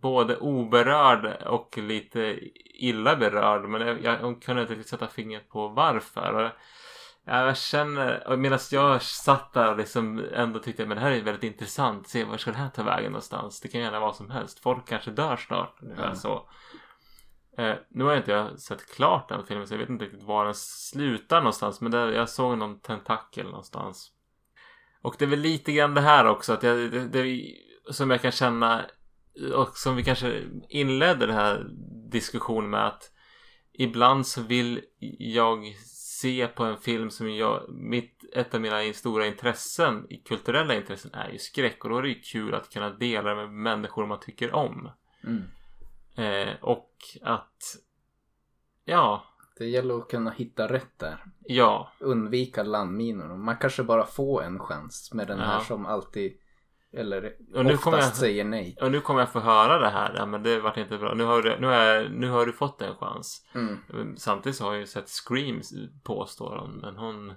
både oberörd och lite illa berörd. Men jag, jag, hon kunde inte riktigt sätta fingret på varför. Och ja, jag känner, medan jag satt där och liksom ändå tyckte men det här är väldigt intressant. Se var ska det här ta vägen någonstans? Det kan gärna vara som helst. Folk kanske dör snart. Ungefär Ja. så. Eh, nu har jag inte jag sett klart den filmen så jag vet inte riktigt var den slutar någonstans. Men där, jag såg någon tentakel någonstans. Och det är väl lite grann det här också att jag, det, det, som jag kan känna och som vi kanske inledde den här diskussionen med att ibland så vill jag se på en film som jag, mitt, ett av mina stora intressen, kulturella intressen är ju skräck och då är det ju kul att kunna dela det med människor man tycker om. Mm. Eh, och att ja, Det gäller att kunna hitta rätt där. ja, Undvika landminor. Man kanske bara får en chans med den här Ja. som alltid eller Och nu oftast kommer jag- säger nej. och nu kommer jag få höra det här. Ja, men det vart inte bra. Nu har, du, nu, är, nu har du fått en chans. Mm. Samtidigt så har jag ju sett Screams påstår hon. Men hon...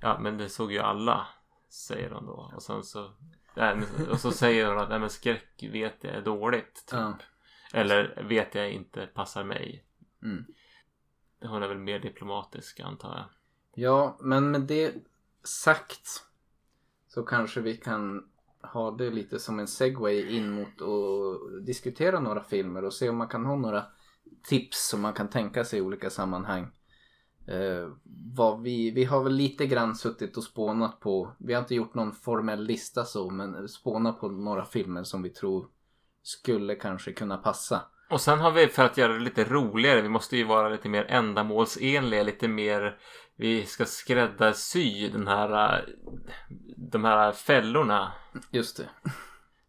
Ja men det såg ju alla. Säger hon då. Och sen så... Nej, och så säger hon att nej, men skräck vet jag är dåligt. Typ. Ja. Eller vet jag inte passar mig. Mm. Hon är väl mer diplomatisk antar jag. Ja, men med det sagt så kanske vi kan ha det lite som en segway in mot att diskutera några filmer och se om man kan ha några tips som man kan tänka sig i olika sammanhang. Eh, vad vi, vi har väl lite grann suttit och spånat på, vi har inte gjort någon formell lista så, men spånat på några filmer som vi tror skulle kanske kunna passa. Och sen har vi för att göra det lite roligare. Vi måste ju vara lite mer ändamålsenliga. Lite mer. Vi ska skräddarsy den här. De här fällorna. Just det.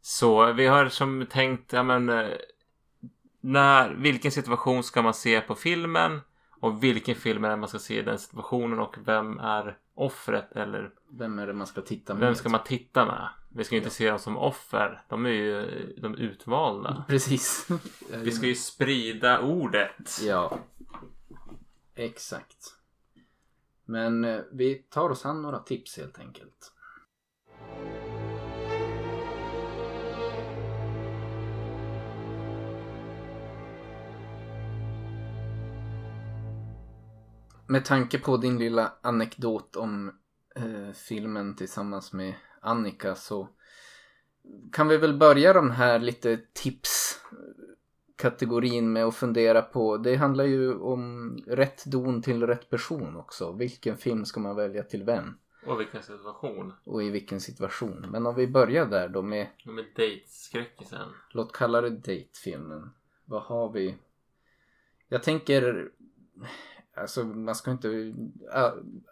Så vi har som tänkt. Ja men. När, vilken situation ska man se på filmen? Och vilken film är det man ska se i den situationen? Och vem är offret? Eller Vem är det man ska titta med? vem ska man titta med? Vi ska ju inte se dem som offer. De är ju de utvalda. Precis. Vi ska ju sprida ordet. Ja. Exakt. Men eh, vi tar oss an några tips helt enkelt. Med tanke på din lilla anekdot om eh, filmen tillsammans med Annika så kan vi väl börja de här lite tips kategorin med att fundera på. Det handlar ju om rätt don till rätt person också. Vilken film ska man välja till vem? Och vilken situation. Och i vilken situation. Men om vi börjar där då med, Med dejtskräckisen. låt kalla det datefilmen. Vad har vi? Jag tänker, alltså man ska inte,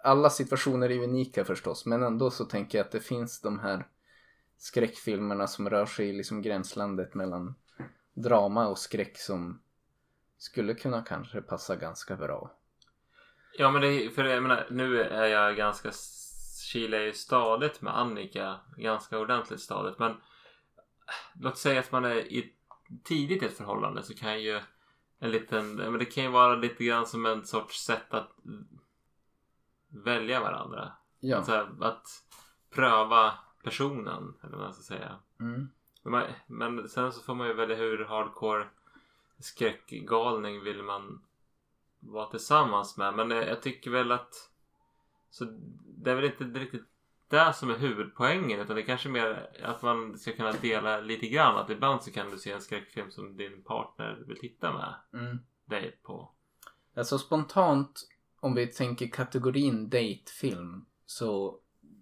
alla situationer är unika förstås. Men ändå så tänker jag att det finns de här skräckfilmerna som rör sig i liksom gränslandet mellan drama och skräck som skulle kunna kanske passa ganska bra. Ja men det, för jag menar, nu är jag ganska kilar ju stadigt med Annika. Ganska ordentligt stadigt. Men låt säga att man är i tidigt i ett förhållande så kan ju en liten, men det kan ju vara lite grann som en sorts sätt att välja varandra. Ja. Så här, att pröva personen, eller vad man ska säga. Mm. Men, men sen så får man ju välja hur hardcore skräckgalning vill man vara tillsammans med. Men eh, jag tycker väl att så det är väl inte riktigt det som är huvudpoängen utan det är kanske mer att man ska kunna dela lite grann. Att ibland så kan du se en skräckfilm som din partner vill titta med Mm. dig på. Alltså spontant, om vi tänker kategorin datefilm, så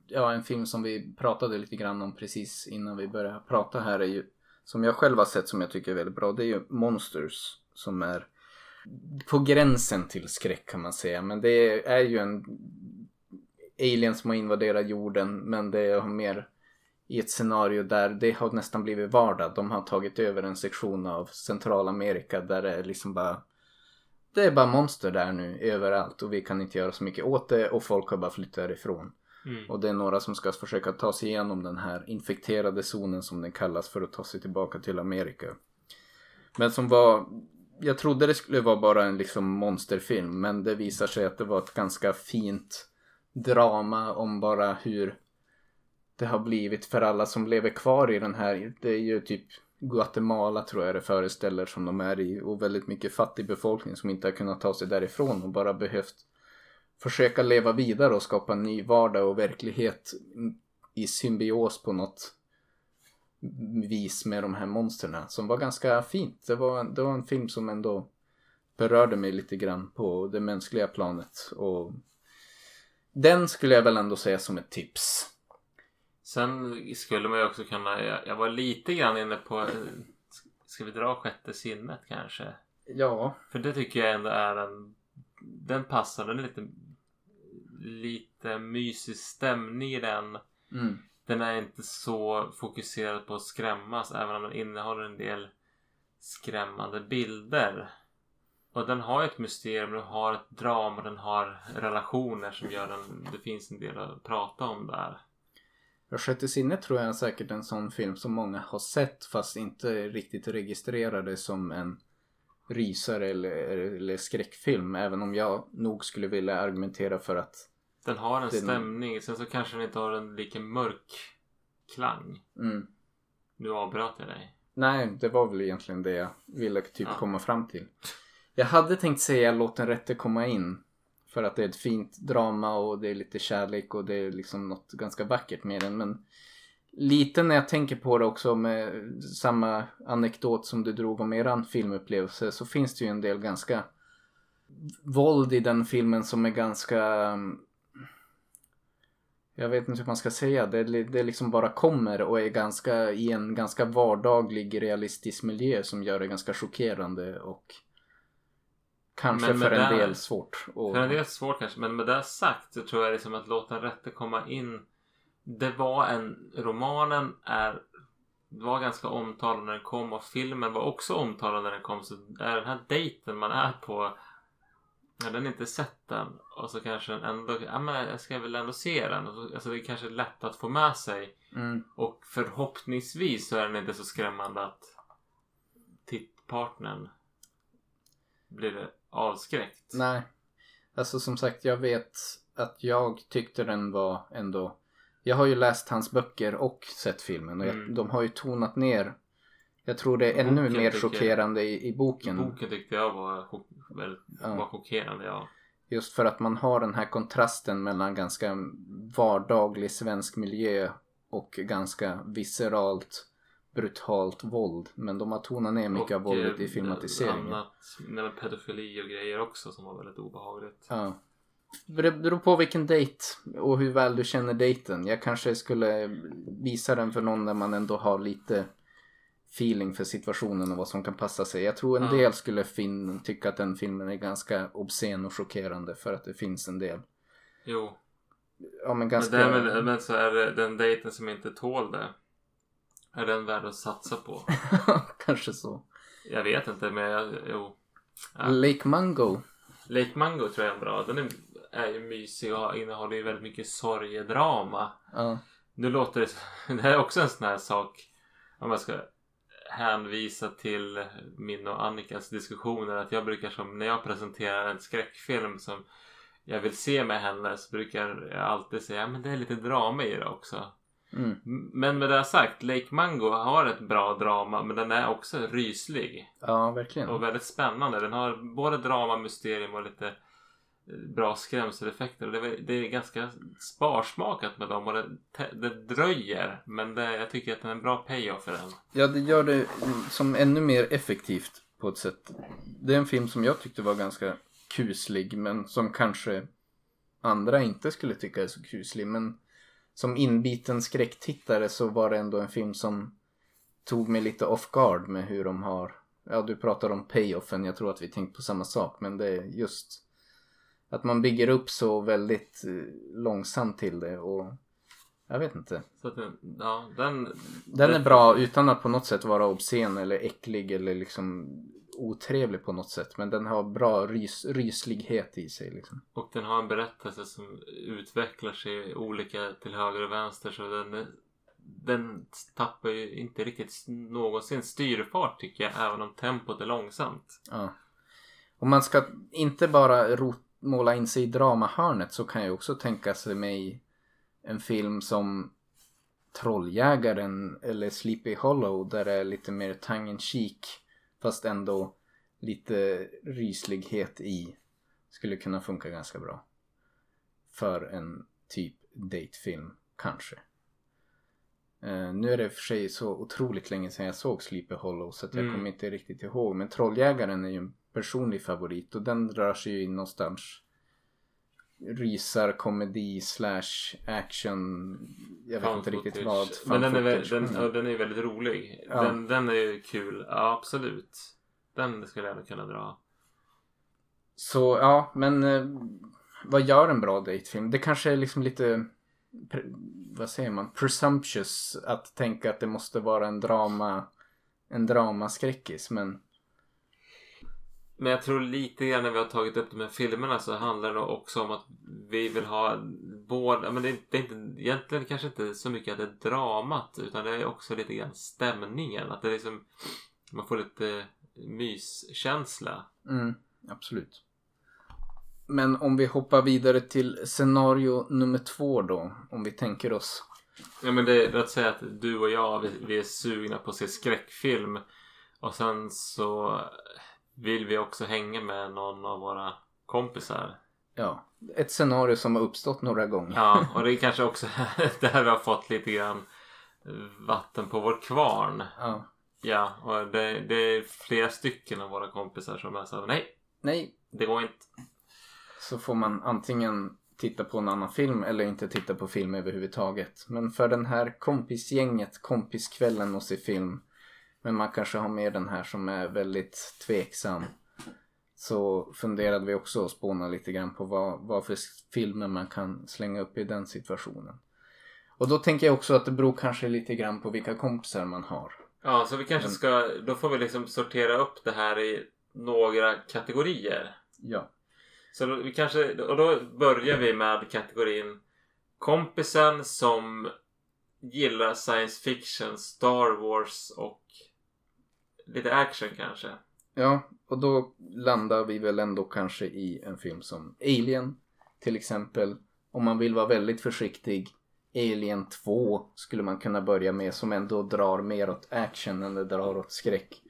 ja, en film som vi pratade lite grann om precis innan vi började prata här är ju, som jag själv har sett som jag tycker är väldigt bra, det är ju Monsters som är på gränsen till skräck kan man säga. Men det är ju en alien som har invaderat jorden, men det är mer i ett scenario där det har nästan blivit vardag. De har tagit över en sektion av Centralamerika där det är liksom bara det är bara monster där nu överallt och vi kan inte göra så mycket åt det och folk har bara flyttat därifrån. Mm. Och det är några som ska försöka ta sig igenom den här infekterade zonen som den kallas för att ta sig tillbaka till Amerika. Men som var, jag trodde det skulle vara bara en liksom monsterfilm men det visar sig att det var ett ganska fint drama om bara hur det har blivit för alla som lever kvar i den här. Det är ju typ Guatemala tror jag det föreställer som de är i och väldigt mycket fattig befolkning som inte har kunnat ta sig därifrån och bara behövt försöka leva vidare och skapa en ny vardag och verklighet i symbios på något vis med de här monstren som var ganska fint. Det var, det var en film som ändå berörde mig lite grann på det mänskliga planet och den skulle jag väl ändå säga som ett tips. Sen skulle man ju också kunna, jag, var lite grann inne på, eh, ska vi dra sjätte sinnet kanske? Ja, För det tycker jag ändå är en, den passar, den är lite, lite mysig stämning i den. mm. Den är inte så fokuserad på att skrämmas även om den innehåller en del skrämmande bilder. Och den har ju ett mysterium, den har ett drama, den har relationer som gör den, det finns en del att prata om där. Ja, Sjätte sinnet tror jag är säkert en sån film som många har sett fast inte riktigt registrerade som en rysare eller, eller skräckfilm. Även om jag nog skulle vilja argumentera för att Den har en Den- stämning, sen så kanske den inte har en lika mörk klang. mm, Nu avbröt jag dig. Nej, det var väl egentligen det jag ville typ Ja. komma fram till. Jag hade tänkt säga låt den rätte komma in. För att det är ett fint drama och det är lite kärlek och det är liksom något ganska vackert med den. Men lite när jag tänker på det också med samma anekdot som du drog om eran filmupplevelse så finns det ju en del ganska våld i den filmen som är ganska jag vet inte hur man ska säga. Det, det liksom bara kommer och är ganska i en ganska vardaglig realistisk miljö som gör det ganska chockerande och kanske för en det- del svårt. Och, För en del svårt kanske, men med det sagt så tror jag liksom att låta den rätte komma in. Det var en, romanen är, var ganska omtalad när den kom och filmen var också omtalad när den kom. Så är den här dejten man är på, jag den inte sett den och så kanske den ändå, ja men jag ska väl ändå se den. Alltså det är kanske lätt att få med sig. mm, Och förhoppningsvis så är den inte så skrämmande att tittpartnern blir avskräckt. nej. Alltså som sagt jag vet att jag tyckte den var ändå jag har ju läst hans böcker och sett filmen och jag, Mm. de har ju tonat ner jag tror det är ännu Boken mer tycker- chockerande i, i boken. Boken tyckte jag var, chock, väldigt, Ja. var chockerande. Ja. Just för att man har den här kontrasten mellan ganska vardaglig svensk miljö och ganska visceralt brutalt våld. Men de har tonat ner mycket av Och, våldet i eh, filmatiseringen. Annat, nej, men pedofili och grejer också som var väldigt obehagligt. Ja. Det beror på vilken dejt och hur väl du känner dejten. Jag kanske skulle visa den för någon där man ändå har lite feeling för situationen och vad som kan passa sig. Jag tror en Ja. del skulle fin- tycka att den filmen är ganska obscen och chockerande för att det finns en del. Jo. Ja men Men, ganska... därmed, men så är det den dejten som inte tål det. Är den värd att satsa på? kanske så. Jag vet inte men jag, jo. Ja. Lake Mango. Lake Mango tror jag är bra. Den är, är ju mysig och innehåller ju väldigt mycket sorgedrama. Ja. Nu låter det... Det här är också en sån här sak. Om jag ska hänvisa till min och Annikas diskussioner. Att jag brukar som när jag presenterar en skräckfilm som jag vill se med henne så brukar jag alltid säga men det är lite drama i det också. Mm. Men med det sagt, Lake Mango har ett bra drama men den är också ryslig. Ja, verkligen. Och väldigt spännande. Den har både drama, mysterium och lite eh, bra skrämseleffekter. Det, är, det är ganska sparsmakat med dem och det, det dröjer. Men det, jag tycker att den är en bra payoff för den. Ja, det gör det som ännu mer effektivt på ett sätt. Det är en film som jag tyckte var ganska kuslig men som kanske andra inte skulle tycka är så kuslig. Men som inbiten skräcktittare så var det ändå en film som tog mig lite off guard med hur de har Ja, du pratar om payoffen. Jag tror att vi tänkt på samma sak. Men det är just att man bygger upp så väldigt eh, långsamt till det och jag vet inte. Den, ja, den, Den är bra utan att på något sätt vara obscen eller äcklig eller liksom otrevlig på något sätt. Men den har bra rys, ryslighet i sig liksom. Och den har en berättelse som utvecklar sig olika till höger och vänster. Så den, den tappar ju inte riktigt någonsin styrfart tycker jag. Även om tempot är långsamt. Ja. Om man ska inte bara rot, måla in sig i dramahörnet så kan jag också tänka sig mig en film som Trolljägaren eller Sleepy Hollow där det är lite mer tongue in cheek fast ändå lite ryslighet i skulle kunna funka ganska bra. För en typ datefilm, kanske. Eh, nu är det för sig så otroligt länge sedan jag såg Sleepy Hollow så jag Mm. kommer inte riktigt ihåg. Men Trolljägaren är ju en personlig favorit och den rör sig ju in någonstans rysar, komedi, slash, action. Jag vet inte riktigt footage. vad. Men den är, den, och den är väldigt rolig. Ja. Den, den är kul. Ja, absolut. Den skulle jag nog kunna dra. Så ja, men eh, vad gör en bra datefilm? Det kanske är liksom lite, vad säger man, presumptuous att tänka att det måste vara en drama, en dramaskräckis. Men Men jag tror lite grann när vi har tagit upp de här filmerna så handlar det också om att vi vill ha båda, men det är, det är inte, egentligen kanske inte så mycket att det är dramat utan det är också lite grann stämningen. Att det är liksom, man får lite myskänsla. mm, absolut. Men om vi hoppar vidare till scenario nummer två då. Om vi tänker oss. Ja men det är att säga att du och jag vi, vi är sugna på att se skräckfilm och sen så vill vi också hänga med någon av våra kompisar. Ja, ett scenario som har uppstått några gånger. Ja, och det är kanske också där vi har fått lite grann Vatten på vår kvarn. Ja. Ja, och det, det är flera stycken av våra kompisar som är så nej, Nej, det går inte. så får man antingen titta på en annan film eller inte titta på film överhuvudtaget. Men för den här kompisgänget, kompiskvällen och se film. Men man kanske har med den här som är väldigt tveksam. Så funderade vi också att spåna lite grann på vad, vad för filmer man kan slänga upp i den situationen. Och då tänker jag också att det beror kanske lite grann på vilka kompisar man har. Ja, så vi kanske ska, då får vi liksom sortera upp det här i några kategorier. Ja. Så då, vi kanske, och då börjar vi med kategorin kompisen som gillar science fiction, Star Wars och lite action kanske. Ja, och då landar vi väl ändå kanske i en film som Alien till exempel. Om man vill vara väldigt försiktig. Alien 2 skulle man kunna börja med som ändå drar mer åt action än det drar åt skräck.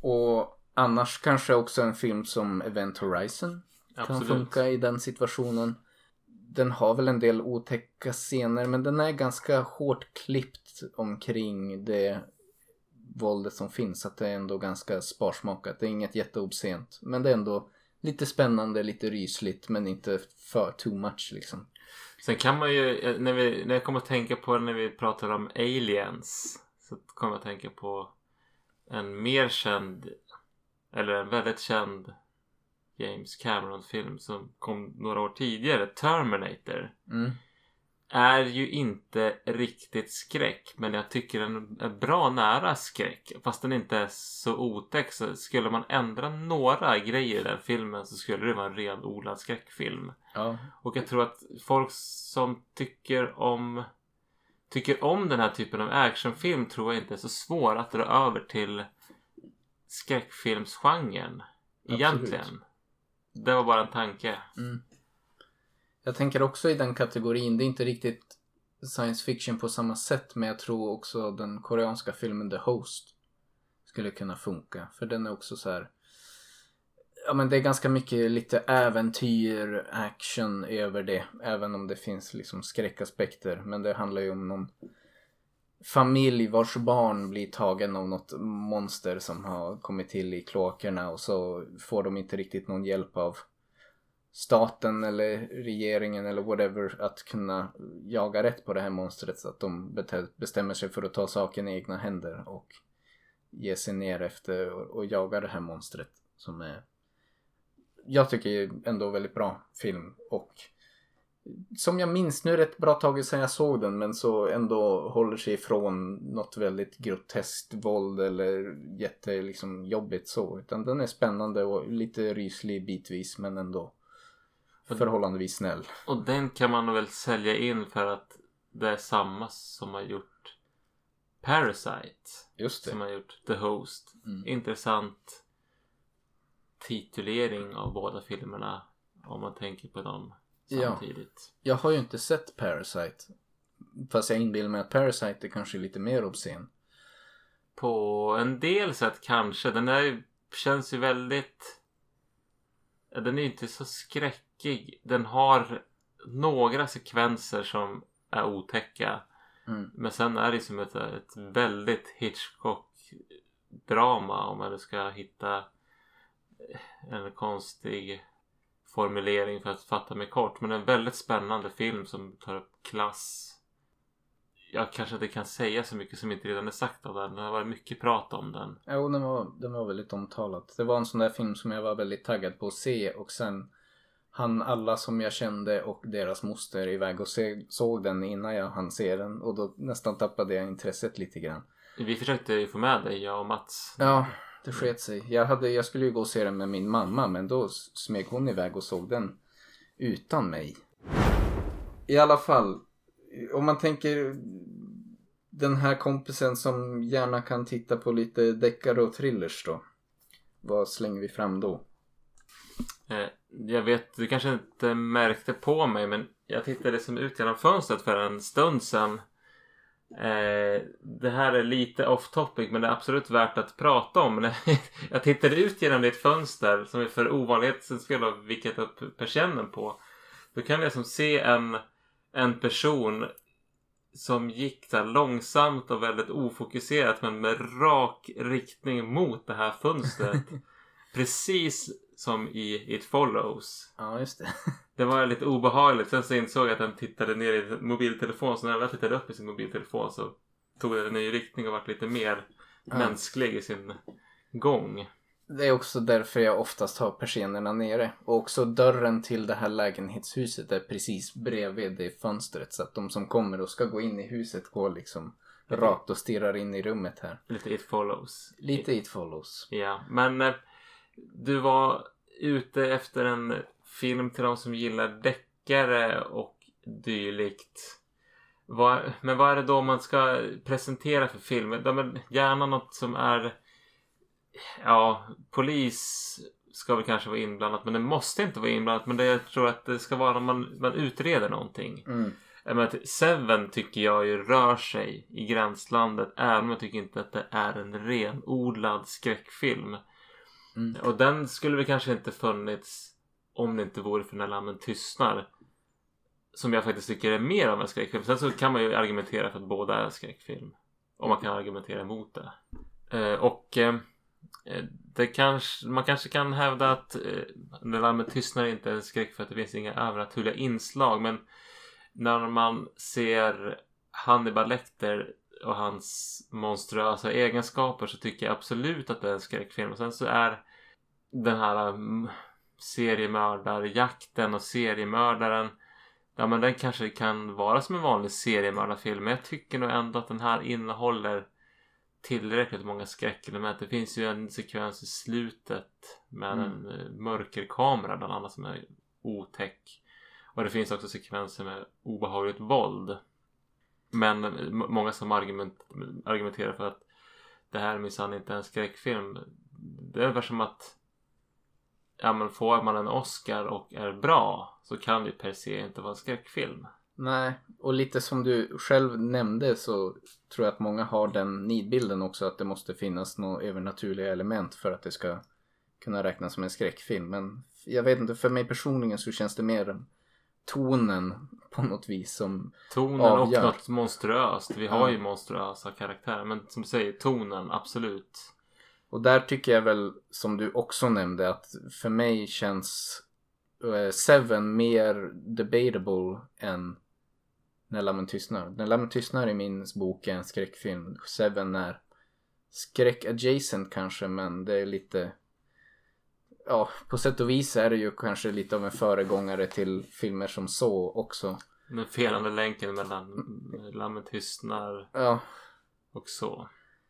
Och annars kanske också en film som Event Horizon kan Absolut. funka i den situationen. Den har väl en del otäcka scener men den är ganska hårt klippt omkring det våldet som finns. Att det är ändå ganska sparsmakat. Det är inget jätteobscent. Men det är ändå lite spännande, lite rysligt men inte för too much liksom. Sen kan man ju, eh, när, vi, när jag kommer att tänka på när vi pratar om aliens. Så kommer jag att tänka på en mer känd, eller en väldigt känd James Cameron-film som kom några år tidigare, Terminator. Mm. Är ju inte riktigt skräck men jag tycker den är bra nära skräck. Fast den inte är så otäck så skulle man ändra några grejer i den filmen så skulle det vara en renodlad skräckfilm. Ja. Och jag tror att folk som tycker om tycker om den här typen av actionfilm tror jag inte är så svår att dra över till skräckfilmsgenren. Egentligen. Det var bara en tanke. Mm. Jag tänker också i den kategorin. Det är inte riktigt science fiction på samma sätt. Men jag tror också den koreanska filmen The Host skulle kunna funka. För den är också så här. Ja men det är ganska mycket lite äventyr, action över det. Även om det finns liksom skräckaspekter. Men det handlar ju om någon familj vars barn blir tagen av något monster som har kommit till i kloakerna. Och så får de inte riktigt någon hjälp av staten eller regeringen eller whatever att kunna jaga rätt på det här monstret så att de bestämmer sig för att ta saken i egna händer och ge sig ner efter och, och jaga det här monstret som är jag tycker ändå väldigt bra film och som jag minns, nu är det ett bra tag sedan jag såg den men så ändå håller sig ifrån något väldigt groteskt våld eller jätte liksom jobbigt så utan den är spännande och lite ryslig bitvis men ändå förhållandevis snäll. Och den kan man väl sälja in för att det är samma som har gjort Parasite. Just Som det. har gjort The Host. Mm. Intressant titulering av båda filmerna. Om man tänker på dem Ja. samtidigt. Jag har ju inte sett Parasite. Fast jag inbillar mig att Parasite är kanske lite mer obscen. På en del sätt kanske. Den där känns ju väldigt... Den är inte så skräckig. Den har några sekvenser som är otäcka. Mm. Men sen är det som ett, ett väldigt Hitchcock-drama om man nu ska hitta en konstig formulering för att fatta mig kort. Men en väldigt spännande film som tar upp klass. Jag kanske inte kan säga så mycket som inte redan är sagt av den. Det har varit mycket prat om den. Jo, den var, den var väldigt omtalad. Det var en sån där film som jag var väldigt taggad på att se och sen han alla som jag kände och deras moster iväg och se, såg den innan jag hann se den och då nästan tappade jag intresset lite grann. Vi försökte ju få med dig, jag och Mats. Ja, det sket sig. Jag, hade, jag skulle ju gå och se den med min mamma men då smeg hon iväg och såg den utan mig. I alla fall, om man tänker den här kompisen som gärna kan titta på lite deckare och thrillers då. Vad slänger vi fram då? Eh, jag vet, du kanske inte märkte på mig men jag tittade som ut genom fönstret för en stund sedan. Eh, det här är lite off topic men det är absolut värt att prata om. Jag tittade ut genom ditt fönster som vi för ovanlighetens skull har vickat upp persiennen på. Då kan jag som se en, en person som gick så långsamt och väldigt ofokuserat men med rak riktning mot det här fönstret. Precis som i It Follows. Ja, just det. Det var lite obehagligt. Sen så insåg jag att den tittade ner i mobiltelefon. Så när jag tittade upp i sin mobiltelefon så tog den en ny riktning och vart lite mer Ja. mänsklig i sin gång. Det är också därför jag oftast har persiennerna nere. Och också dörren till det här lägenhetshuset är precis bredvid det fönstret. Så att de som kommer och ska gå in i huset går liksom rakt och stirrar in i rummet här. Lite It Follows. Lite It Follows. Ja, men eh, du var ute efter en film till de som gillar deckare och dylikt. Vad, men vad är det då man ska presentera för film? Ja, gärna något som är... Ja, polis ska väl kanske vara inblandat men det måste inte vara inblandat. Men det jag tror att det ska vara när man, man utreder någonting. Mm. Menar, att Seven tycker jag ju rör sig i gränslandet även om jag tycker inte att det är en renodlad skräckfilm. Mm. Och den skulle väl kanske inte funnits om det inte vore för När lammen tystnar. Som jag faktiskt tycker är mer av en skräckfilm. Sen så kan man ju argumentera för att båda är skräckfilm. Och man kan argumentera emot det. Eh, och eh, Eh, det kanske, man kanske kan hävda att eh, När lammen tystnar inte är en skräck för att det finns inga övernaturliga inslag. Men när man ser Hannibal Lecter och hans monstruösa egenskaper så tycker jag absolut att det är en skräckfilm. Och sen så är den här um, seriemördarjakten och seriemördaren Ja men den kanske kan vara som en vanlig seriemördarfilm men jag tycker nog ändå att den här innehåller tillräckligt många skräckelement. Det finns ju en sekvens i slutet med Mm. en eh, mörkerkamera bland annat som är otäck. Och det finns också sekvenser med obehagligt våld. Men eh, många som argument, argumenterar för att det här minsann inte är en skräckfilm. Det är ungefär som att ja, men får man en Oscar och är bra så kan det per se inte vara en skräckfilm. Nej, och lite som du själv nämnde så tror jag att många har den nidbilden också att det måste finnas några övernaturliga element för att det ska kunna räknas som en skräckfilm. Men jag vet inte, för mig personligen så känns det mer tonen på något vis som Tonen Avgör. och något monstruöst. Vi har ju monstruösa karaktärer. Men som du säger, tonen, absolut. Och där tycker jag väl, som du också nämnde, att för mig känns eh, Seven mer debatable än När lammen tystnar. När lammen tystnar i min bok är en skräckfilm. Seven är skräck-adjacent kanske, men det är lite... Ja, på sätt och vis är det ju kanske lite av en föregångare till filmer som så också. Den felande länken mellan Lammen tystnar Ja, och så.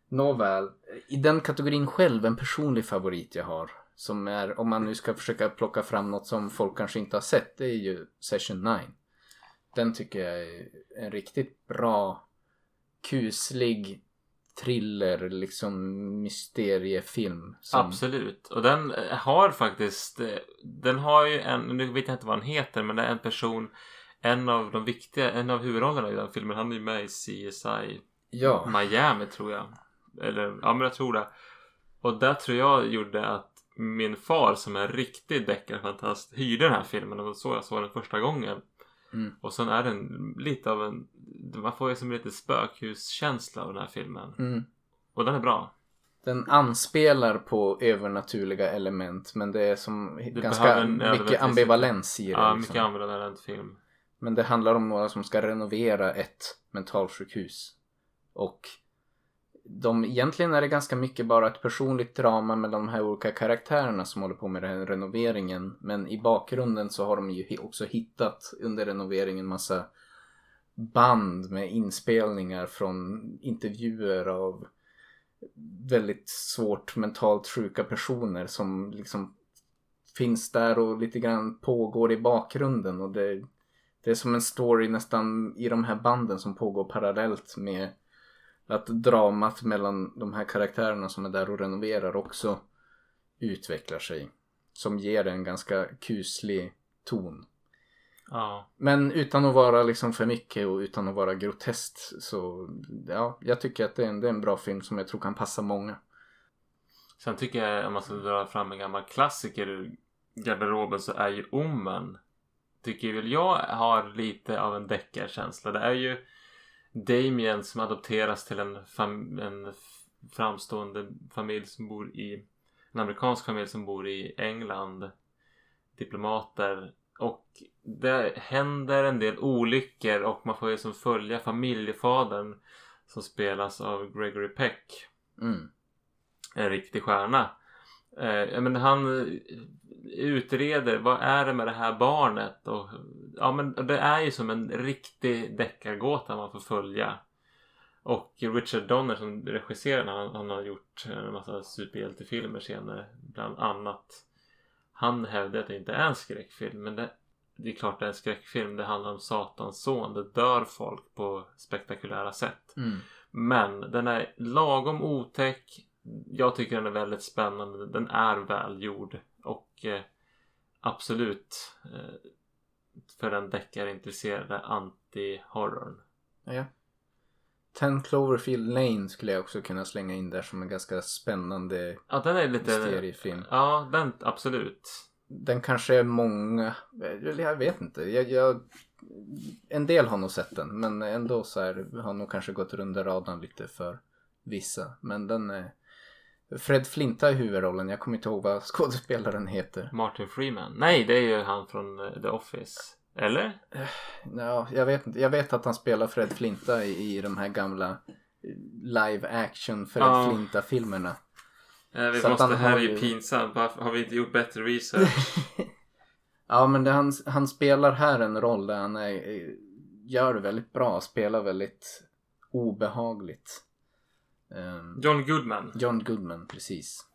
Nåväl, i den kategorin själv, en personlig favorit jag har. Som är, om man nu ska försöka plocka fram något som folk kanske inte har sett, det är ju Session 9. Den tycker jag är en riktigt bra, kuslig thriller, liksom mysteriefilm. Som, Absolut. Och den eh, har faktiskt, eh, den har ju en, nu vet jag inte vad han heter, men det är en person, en av de viktiga, en av huvudrollerna i den filmen, han är ju med i CSI Ja, Miami tror jag. Eller, ja men jag tror det. Och där tror jag gjorde att min far som är en riktig deckarfantast hyrde den här filmen och det så jag såg den första gången. Mm. Och sen är den lite av en, man får ju som lite spökhuskänsla av den här filmen. mm. Och den är bra. Den anspelar på övernaturliga element men det är som behöver ganska mycket ambivalens i det. Ja, liksom. mycket ambivalent film. Men det handlar om några som ska renovera ett mentalsjukhus. Och de, egentligen är det ganska mycket bara ett personligt drama mellan de här olika karaktärerna som håller på med den här renoveringen. Men i bakgrunden så har de ju också hittat under renoveringen massa band med inspelningar från intervjuer av väldigt svårt mentalt sjuka personer som liksom finns där och lite grann pågår i bakgrunden och det, det är som en story nästan i de här banden som pågår parallellt med att dramat mellan de här karaktärerna som är där och renoverar också utvecklar sig. Som ger en ganska kuslig ton. Ja. Men utan att vara liksom för mycket och utan att vara groteskt så ja, jag tycker att det är en, det är en bra film som jag tror kan passa många. Sen tycker jag om man ska dra fram en gammal klassiker ur garderoben så är ju Omen. Tycker väl jag har lite av en deckarkänsla. Det är ju Damien som adopteras till en, fam- en framstående familj som bor i en amerikansk familj som bor i England. Diplomater. Och det händer en del olyckor och man får ju som följa familjefadern som spelas av Gregory Peck. Mm. En riktig stjärna. Eh, men han eh, utreder vad är det med det här barnet och ja men det är ju som en riktig deckargåta man får följa. Och Richard Donner som regisserar han, han har gjort en massa superhjältefilmer senare bland annat. Han hävdar att det inte är en skräckfilm men det, det är klart det är en skräckfilm. Det handlar om Satans son. Det dör folk på spektakulära sätt. Mm. Men den är lagom otäck. Jag tycker den är väldigt spännande. Den är välgjord. Och eh, absolut eh, för den deckarintresserade anti-horrorn. Ja. Ten Cloverfield Lane skulle jag också kunna slänga in där som en ganska spännande Ja, den är lite... mysteriefilm. Ja, den absolut. Den kanske är många, jag vet inte. Jag, jag, en del har nog sett den men ändå så här har nog kanske gått under radarn lite för vissa. Men den är Fred Flinta i huvudrollen. Jag kommer inte ihåg vad skådespelaren heter. Martin Freeman. Nej, det är ju han från eh, The Office. Eller? Ja, jag vet inte. Jag vet att han spelar Fred Flinta i, i de här gamla live action Fred Ja. Flinta-filmerna. Eh, vi Så måste, det här är ju pinsamt. Varför har vi inte gjort bättre research? Ja, men det, han, han spelar här en roll där han är, eh, gör det väldigt bra. Spelar väldigt obehagligt. Ehm, John Goodman. John Goodman, precis.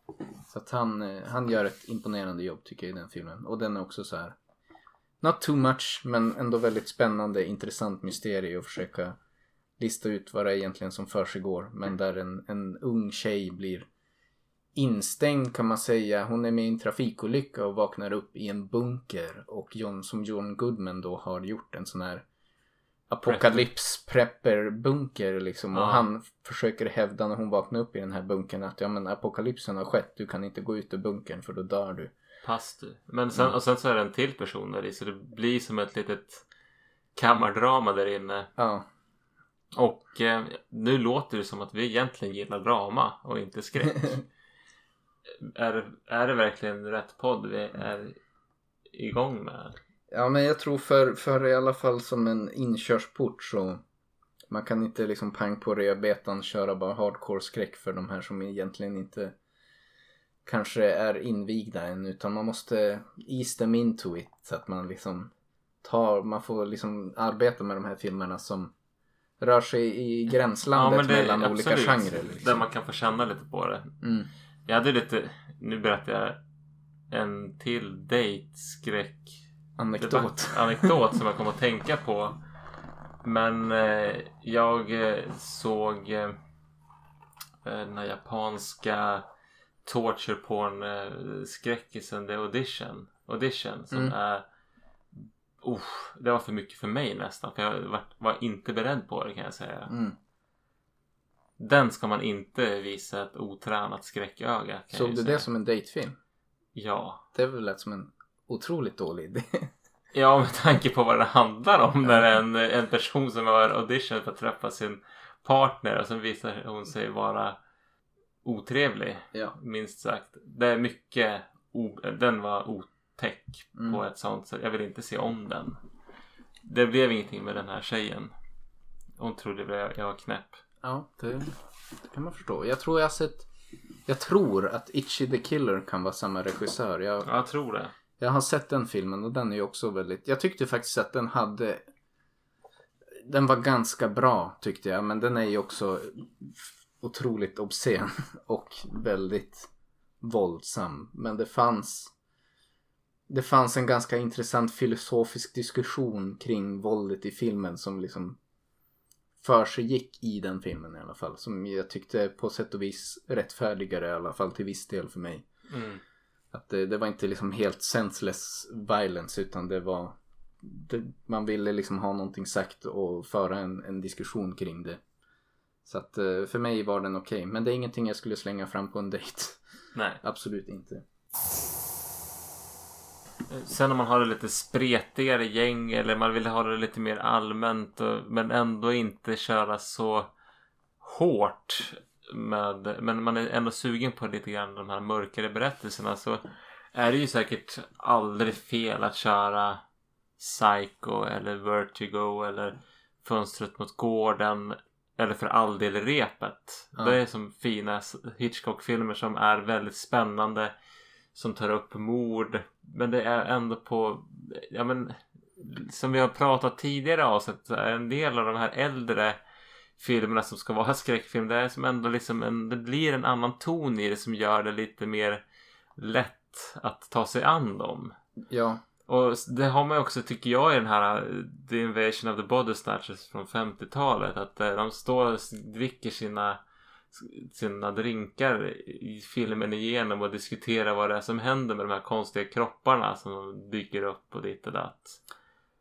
Så att han, eh, han gör ett imponerande jobb tycker jag i den filmen. Och den är också så här. Not too much, men ändå väldigt spännande, intressant mysterie att försöka lista ut vad det är egentligen som försiggår. Men där en, en ung tjej blir instängd kan man säga. Hon är med i en trafikolycka och vaknar upp i en bunker. Och John, som John Goodman då har gjort en sån här apokalyps prepper bunker liksom. Och Ja. han försöker hävda när hon vaknar upp i den här bunkern att ja men apokalypsen har skett. Du kan inte gå ut ur bunkern för då dör du. Pass du. Men sen, och sen så är det en till person där i så det blir som ett litet kammardrama där inne. Ja, Och eh, nu låter det som att vi egentligen gillar drama och inte skräck. är, är det verkligen rätt podd vi är igång med? Ja men jag tror för, för i alla fall som en inkörsport så man kan inte liksom pang på rödbetan köra bara hardcore skräck för de här som egentligen inte kanske är invigda än utan man måste ease them into it så att man liksom tar, man får liksom arbeta med de här filmerna som rör sig i gränslandet mellan olika genrer. Där Liksom. man kan få känna lite på det. Mm. Jag hade lite, nu berättar jag en till date-skräck Anekdot. anekdot som jag kom att tänka på. Men eh, jag eh, såg eh, den här japanska torture porn eh, skräckisen The Audition. Audition som Mm. är oh, det var för mycket för mig nästan. För jag var, var inte beredd på det kan jag säga. Mm. Den ska man inte visa ett otränat skräcköga. Såg du det som en datefilm? Ja. Det väl lät som en otroligt dålig idé. Ja, med tanke på vad det handlar om. När en, en person som har audition för att träffa sin partner och sen visar hon sig vara otrevlig. ja. Minst sagt. Det är mycket. Den var otäck Mm. på ett sånt sätt. Jag vill inte se om den. Det blev ingenting med den här tjejen. Hon trodde jag, jag var knäpp. Ja, det, det kan man förstå. Jag tror jag har sett... Jag tror att Itchy the Killer kan vara samma regissör. Jag, Ja, jag tror det jag har sett den filmen och den är ju också väldigt... Jag tyckte faktiskt att den hade... Den var ganska bra tyckte jag. Men den är ju också otroligt obscen och väldigt våldsam. Men det fanns... Det fanns en ganska intressant filosofisk diskussion kring våldet i filmen som liksom för sig gick i den filmen i alla fall. Som jag tyckte på sätt och vis rättfärdigare i alla fall till viss del för mig. Mm. Att det, det var inte liksom helt senseless violence utan det var det, man ville liksom ha någonting sagt och föra en, en diskussion kring det. Så att eh, för mig var den okej. Men det är ingenting jag skulle slänga fram på en dejt. Nej. Absolut inte. Sen om man har det lite spretigare gäng eller man vill ha det lite mer allmänt men ändå inte köra så hårt med, men man är ändå sugen på lite grann de här mörkare berättelserna så är det ju säkert aldrig fel att köra Psycho eller Vertigo eller Fönstret mot gården eller för all del Repet. Ja. Det är som fina Hitchcock-filmer som är väldigt spännande som tar upp mord men det är ändå på ja men som vi har pratat tidigare avsnitt en del av de här äldre filmerna som ska vara skräckfilm det är som ändå liksom en, det blir en annan ton i det som gör det lite mer lätt att ta sig an dem. Ja, Och det har man ju också tycker jag i den här uh, The Invasion of the Body Snatchers från 50-talet. Att uh, de står och dricker sina, sina drinkar i filmen igenom och diskuterar vad det är som händer med de här konstiga kropparna som dyker upp och ditt och datt.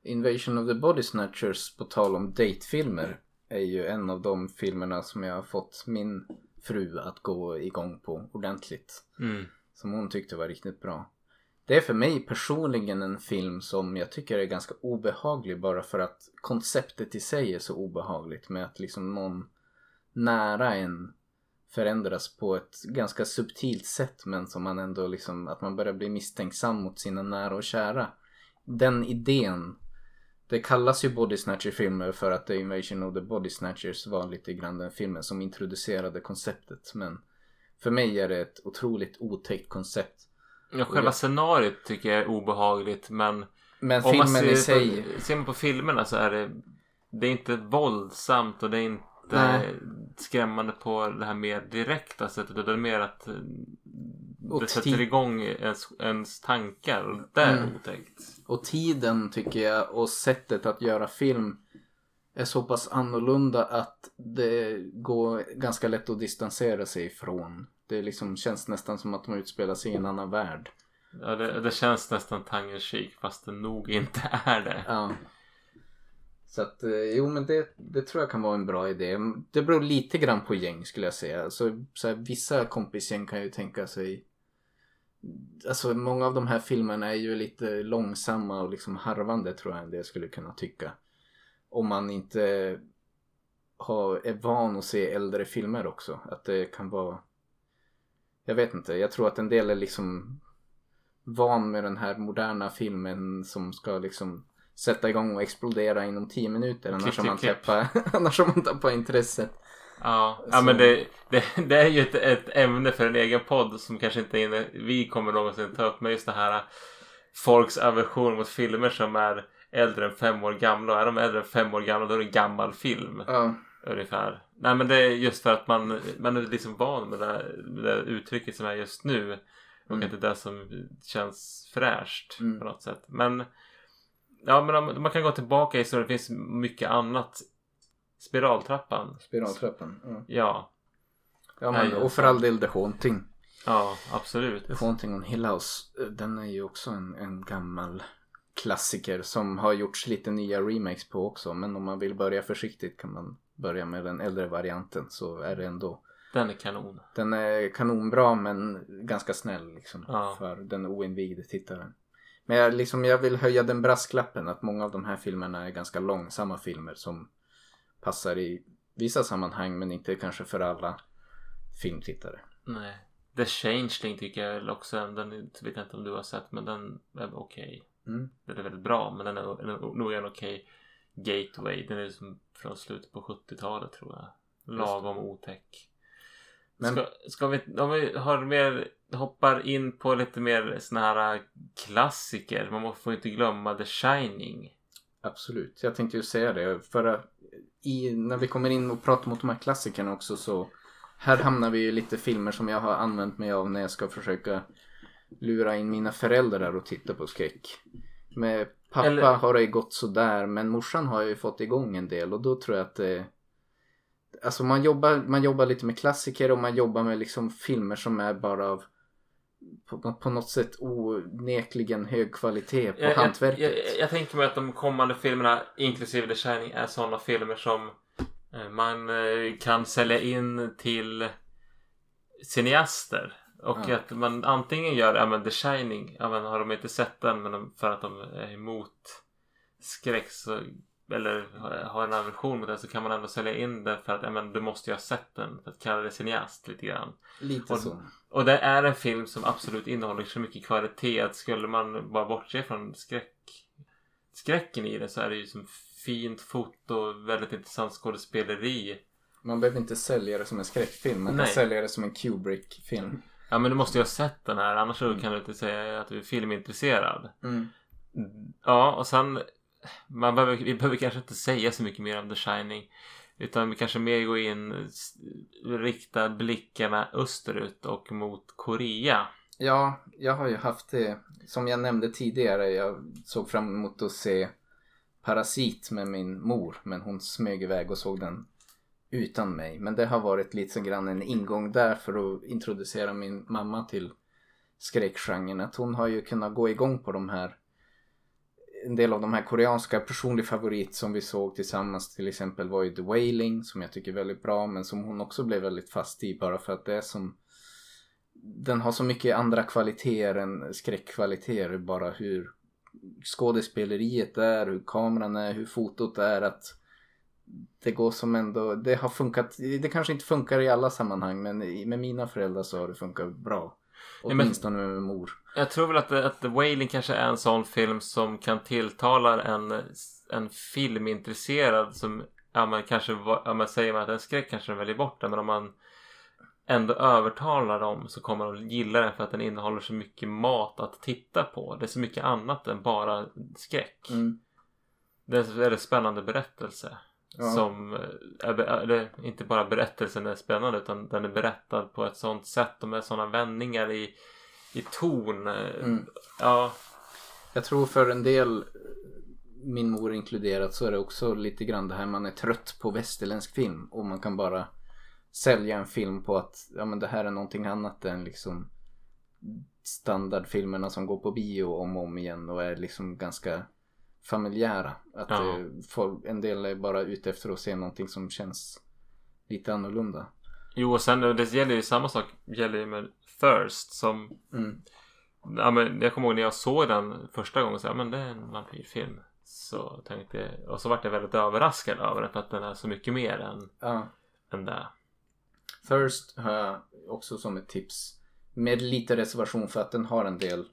Invasion of the Body Snatchers på tal om datefilmer är ju en av de filmerna som jag har fått min fru att gå igång på ordentligt. Mm. Som hon tyckte var riktigt bra. Det är för mig personligen en film som jag tycker är ganska obehaglig bara för att konceptet i sig är så obehagligt med att liksom någon nära en förändras på ett ganska subtilt sätt men som man ändå liksom att man börjar bli misstänksam mot sina nära och kära. Den idén det kallas ju Body Snatcher-filmer för att The Invasion of the Body Snatchers var lite grann den filmen som introducerade konceptet men för mig är det ett otroligt otäckt koncept. Ja, själva scenariot tycker jag är obehagligt men Men filmen ser, i sig, ser man på filmerna så är det det är inte våldsamt och det är inte Nej. skrämmande på det här mer direkta sättet utan det är mer att det sätter igång ens, ens tankar det är Mm. otäckt. och tiden tycker jag och sättet att göra film är så pass annorlunda att det går ganska lätt att distansera sig ifrån. Det liksom känns nästan som att de utspelar sig i en annan värld. Ja, det, det känns nästan cheek fast det nog inte är det. Ja. Så att, eh, jo men det, det tror jag kan vara en bra idé. Det beror lite grann på gäng skulle jag säga. Så, så här, vissa kompisgäng kan ju tänka sig Alltså många av de här filmerna är ju lite långsamma och liksom harvande tror jag det skulle kunna tycka. Om man inte har, är van att se äldre filmer också. Att det kan vara Jag vet inte, jag tror att en del är liksom van med den här moderna filmen som ska liksom sätta igång och explodera inom 10 minuter har man annars har man tappat intresset. Ja, ja men det, det, det är ju ett, ett ämne för en egen podd som kanske inte är inne, vi kommer någonsin ta upp. Men just det här folks aversion mot filmer som är äldre än fem år gamla. Och är de äldre än fem år gamla då är det en gammal film. Ja, Ungefär. Nej men det är just för att man, man är liksom van med det, med det uttrycket som är just nu. Och Mm. inte det som känns fräscht Mm. på något sätt. Men Ja men man kan gå tillbaka i historien. Det finns mycket annat. Spiraltrappan. spiraltrappan. Ja, Ja. ja men, Nej, och för all del The Haunting. Ja absolut. The Haunting on Hill House. eh, Den är ju också en, en gammal klassiker som har gjorts lite nya remakes på också. Men om man vill börja försiktigt kan man börja med den äldre varianten så är det ändå Den är kanon. Den är kanonbra men ganska snäll liksom Ja. för den oinvigde tittaren. Men jag, liksom, jag vill höja den brasklappen att många av de här filmerna är ganska långsamma filmer som passar i vissa sammanhang men inte kanske för alla filmtittare. Nej. The Changeling tycker jag också. Den vet jag inte om du har sett men den är okej. Mm. Den är väldigt bra men den är, nog en okej gateway. Den är liksom från slutet på 70-talet tror jag. Lagom otäck. Men- Ska, ska vi, om vi har mer, hoppar in på lite mer såna här klassiker. Man får inte glömma The Shining. Absolut, jag tänkte ju säga det. För att i, när vi kommer in och pratar mot de här klassikerna också så här hamnar vi i lite filmer som jag har använt mig av när jag ska försöka lura in mina föräldrar och titta på skräck. Med pappa Eller- har det gått sådär men morsan har ju fått igång en del och då tror jag att det Alltså man jobbar, man jobbar lite med klassiker och man jobbar med liksom filmer som är bara av på, på något sätt onekligen hög kvalitet på Jag, jag, hantverket. jag, jag tänker mig att de kommande filmerna inklusive The Shining är sådana filmer som eh, man eh, kan sälja in till cineaster. Och Ja. att man antingen gör, ja men The Shining, ja men har de inte sett den men de, för att de är emot skräck så, eller har en aversion mot den så kan man ändå sälja in den för att, ja men du måste ju ha sett den. För att kalla det cineast lite grann. Lite Och- så. Och det är en film som absolut innehåller så mycket kvalitet att skulle man bara bortse från skräck, skräcken i det så är det ju som fint foto, väldigt intressant skådespeleri. Man behöver inte sälja det som en skräckfilm. Man Nej. kan sälja det som en Kubrick-film. Ja men du måste ju ha sett den här annars så kan du inte säga att du är filmintresserad. Mm. Ja och sen man behöver, vi behöver kanske inte säga så mycket mer om The Shining. Utan vi kanske mer går in, rikta blickarna österut och mot Korea. Ja, jag har ju haft det. Som jag nämnde tidigare, jag såg fram emot att se Parasit med min mor. Men hon smög iväg och såg den utan mig. Men det har varit lite grann en ingång där för att introducera min mamma till skräckgenren. Att hon har ju kunnat gå igång på de här en del av de här koreanska personlig favorit som vi såg tillsammans till exempel var ju The Wailing som jag tycker är väldigt bra men som hon också blev väldigt fast i bara för att det är som den har så mycket andra kvaliteter än skräckkvaliteter bara hur skådespeleriet är, hur kameran är, hur fotot är att det går som ändå, det har funkat, det kanske inte funkar i alla sammanhang men med mina föräldrar så har det funkat bra. Åtminstone med min mor. Jag tror väl att, att The Wailing kanske är en sån film som kan tilltala en, en filmintresserad som, ja men kanske, ja men säger man att en skräck kanske den väljer bort den men om man ändå övertalar dem så kommer de gilla den för att den innehåller så mycket mat att titta på. Det är så mycket annat än bara skräck. Mm. Det är en väldigt spännande berättelse. Ja. Som, eh, är, eller inte bara berättelsen är spännande utan den är berättad på ett sånt sätt och med sådana vändningar i, i ton. eh, Mm. Ja, Jag tror för en del, min mor inkluderat, så är det också lite grann det här man är trött på västerländsk film och man kan bara sälja en film på att ja men det här är någonting annat än liksom standardfilmerna som går på bio om och om igen och är liksom ganska familjära. Att Ja. eh, folk, en del är bara ute efter att se någonting som känns lite annorlunda. Jo och sen det gäller ju samma sak gäller ju med Thirst som Mm. ja, men Jag kommer ihåg när jag såg den första gången så ja men det är en vampyrfilm. Så tänkte jag och så vart jag väldigt överraskad över den för att den är så mycket mer än, Ja. än det. Thirst har jag också som ett tips. Med lite reservation för att den har en del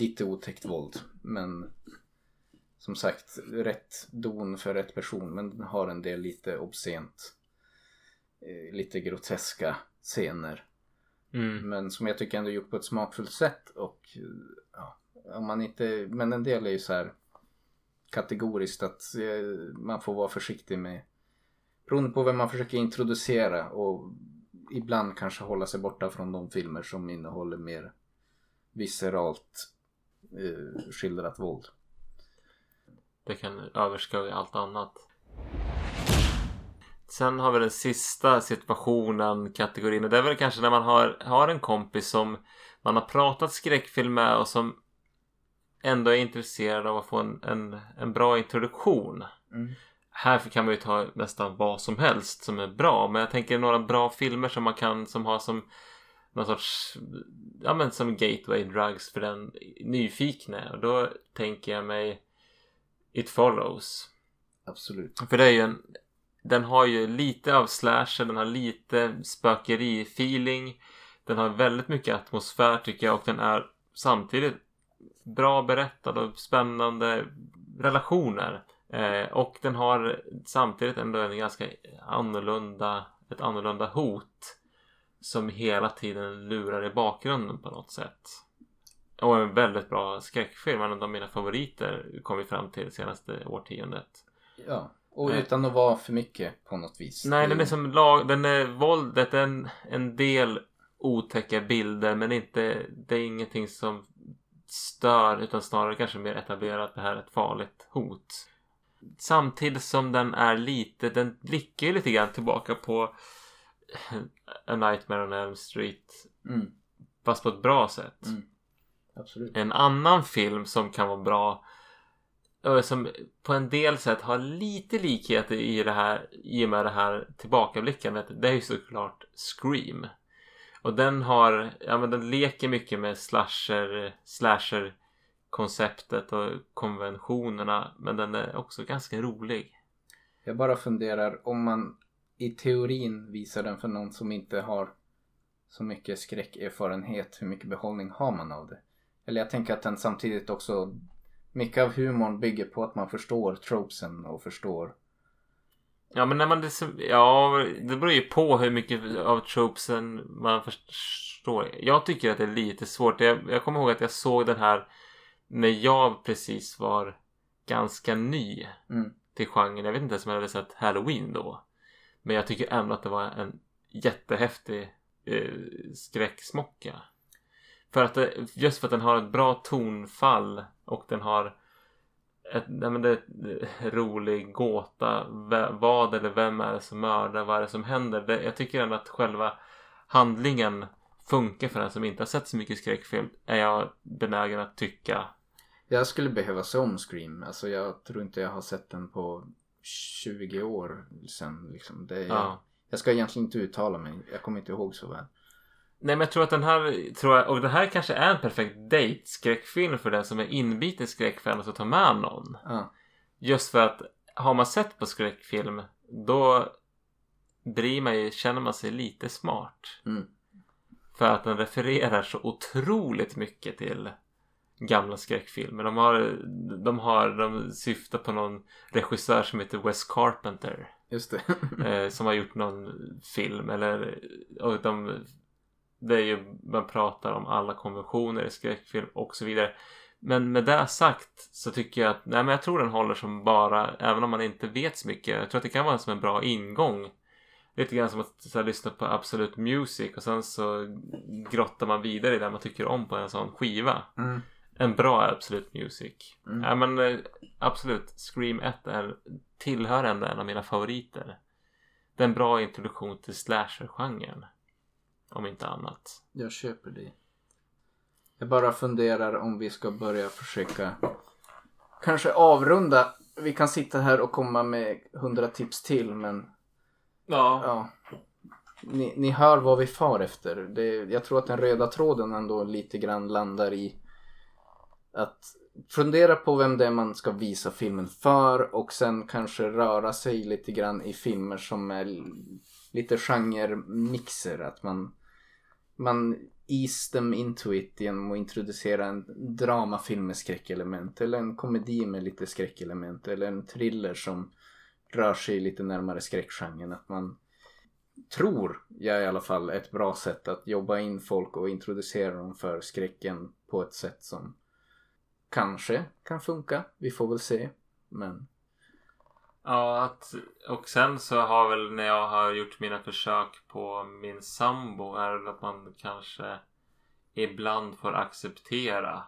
lite otäckt våld. Men som sagt, rätt don för rätt person. Men den har en del lite obscent. eh, Lite groteska scener. Mm. Men som jag tycker ändå gjort på ett smakfullt sätt. Och ja, om man inte, men en del är ju så här kategoriskt att eh, man får vara försiktig med beroende på vem man försöker introducera och ibland kanske hålla sig borta från de filmer som innehåller mer visceralt eh, skildrat våld. Det kan överskugga allt annat. Sen har vi den sista situationen, kategorin. Och det är väl kanske när man har, har en kompis som man har pratat skräckfilm med och som ändå är intresserad av att få en, en, en bra introduktion. Mm. Här kan man ju ta nästan vad som helst som är bra. Men jag tänker några bra filmer som man kan som har som någon sorts ja men som gateway drugs för den nyfikne. Och då tänker jag mig It Follows. Absolut. För det är ju en den har ju lite av slasher, den har lite spökeri-feeling. Den har väldigt mycket atmosfär tycker jag och den är samtidigt bra berättad och spännande relationer. Eh, och den har samtidigt ändå en ganska annorlunda, ett annorlunda hot. Som hela tiden lurar i bakgrunden på något sätt. Och en väldigt bra skräckfilm, en av mina favoriter kom vi fram till senaste årtiondet. Ja, och Eh. utan att vara för mycket på något vis. Nej, den är som lag, den är våldet, en, en del otäcka bilder men inte, det är ingenting som stör utan snarare kanske mer etablerat det här är ett farligt hot. Samtidigt som den är lite, den blickar ju lite grann tillbaka på A Nightmare on Elm Street Mm, fast på ett bra sätt. Mm. absolut. En annan film som kan vara bra som på en del sätt har lite likheter i det här i och med det här tillbakablickandet det är ju såklart Scream. Och den har, ja men den leker mycket med slasher, slasher konceptet och konventionerna. Men den är också ganska rolig. Jag bara funderar om man i teorin visar den för någon som inte har så mycket skräckerfarenhet. Hur mycket behållning har man av det? Eller jag tänker att den samtidigt också mycket av humorn bygger på att man förstår tropesen och förstår Ja men när man ja det beror ju på hur mycket av tropesen man förstår. Jag tycker att det är lite svårt. Jag, jag kommer ihåg att jag såg den här när jag precis var ganska ny Mm. till genren. Jag vet inte ens om jag hade sett Halloween då. Men jag tycker ändå att det var en jättehäftig eh, skräcksmocka. För att det, just för att den har ett bra tonfall och den har ett, nej men det är ett rolig gåta. Vad eller vem är det som mördar? Vad är det som händer? Det, jag tycker ändå att själva handlingen funkar för den som inte har sett så mycket skräckfilm. Är jag benägen att tycka. Jag skulle behöva se om Scream. Alltså jag tror inte jag har sett den på 20 år sen. Liksom. Det är, Ja. Jag ska egentligen inte uttala mig. Jag kommer inte ihåg så väl. Nej men jag tror att den här, tror jag, och det här kanske är en perfekt date skräckfilm för den som är inbiten skräckfan och så ta med någon. Ja. Just för att har man sett på skräckfilm då blir man ju, känner man sig lite smart. Mm. För att den refererar så otroligt mycket till gamla skräckfilmer. De har, de har, de syftar på någon regissör som heter Wes Carpenter. Just det. eh, som har gjort någon film eller och de det är ju man pratar om alla konventioner i skräckfilm och så vidare. Men med det sagt så tycker jag att nej men jag tror den håller som bara även om man inte vet så mycket. Jag tror att det kan vara som en bra ingång. Lite grann som att här, lyssna på Absolute Music och sen så grottar man vidare i det man tycker om på en sån skiva. Mm. En bra Absolute Music. Mm. Ja men eh, absolut. Scream 1 är, tillhör ändå en av mina favoriter. Det är en bra introduktion till slasher-genren. Om inte annat. Jag köper det. Jag bara funderar om vi ska börja försöka kanske avrunda. Vi kan sitta här och komma med hundra tips till men Ja. ja. Ni, ni hör vad vi far efter. Det, jag tror att den röda tråden ändå lite grann landar i att fundera på vem det är man ska visa filmen för och sen kanske röra sig lite grann i filmer som är lite genremixer. Att man, man ease them into it genom att introducera en dramafilm med skräckelement eller en komedi med lite skräckelement eller en thriller som rör sig lite närmare skräckgenren. Att man tror jag i alla fall ett bra sätt att jobba in folk och introducera dem för skräcken på ett sätt som kanske kan funka. Vi får väl se. Men Ja, att, och sen så har väl när jag har gjort mina försök på min sambo är det att man kanske ibland får acceptera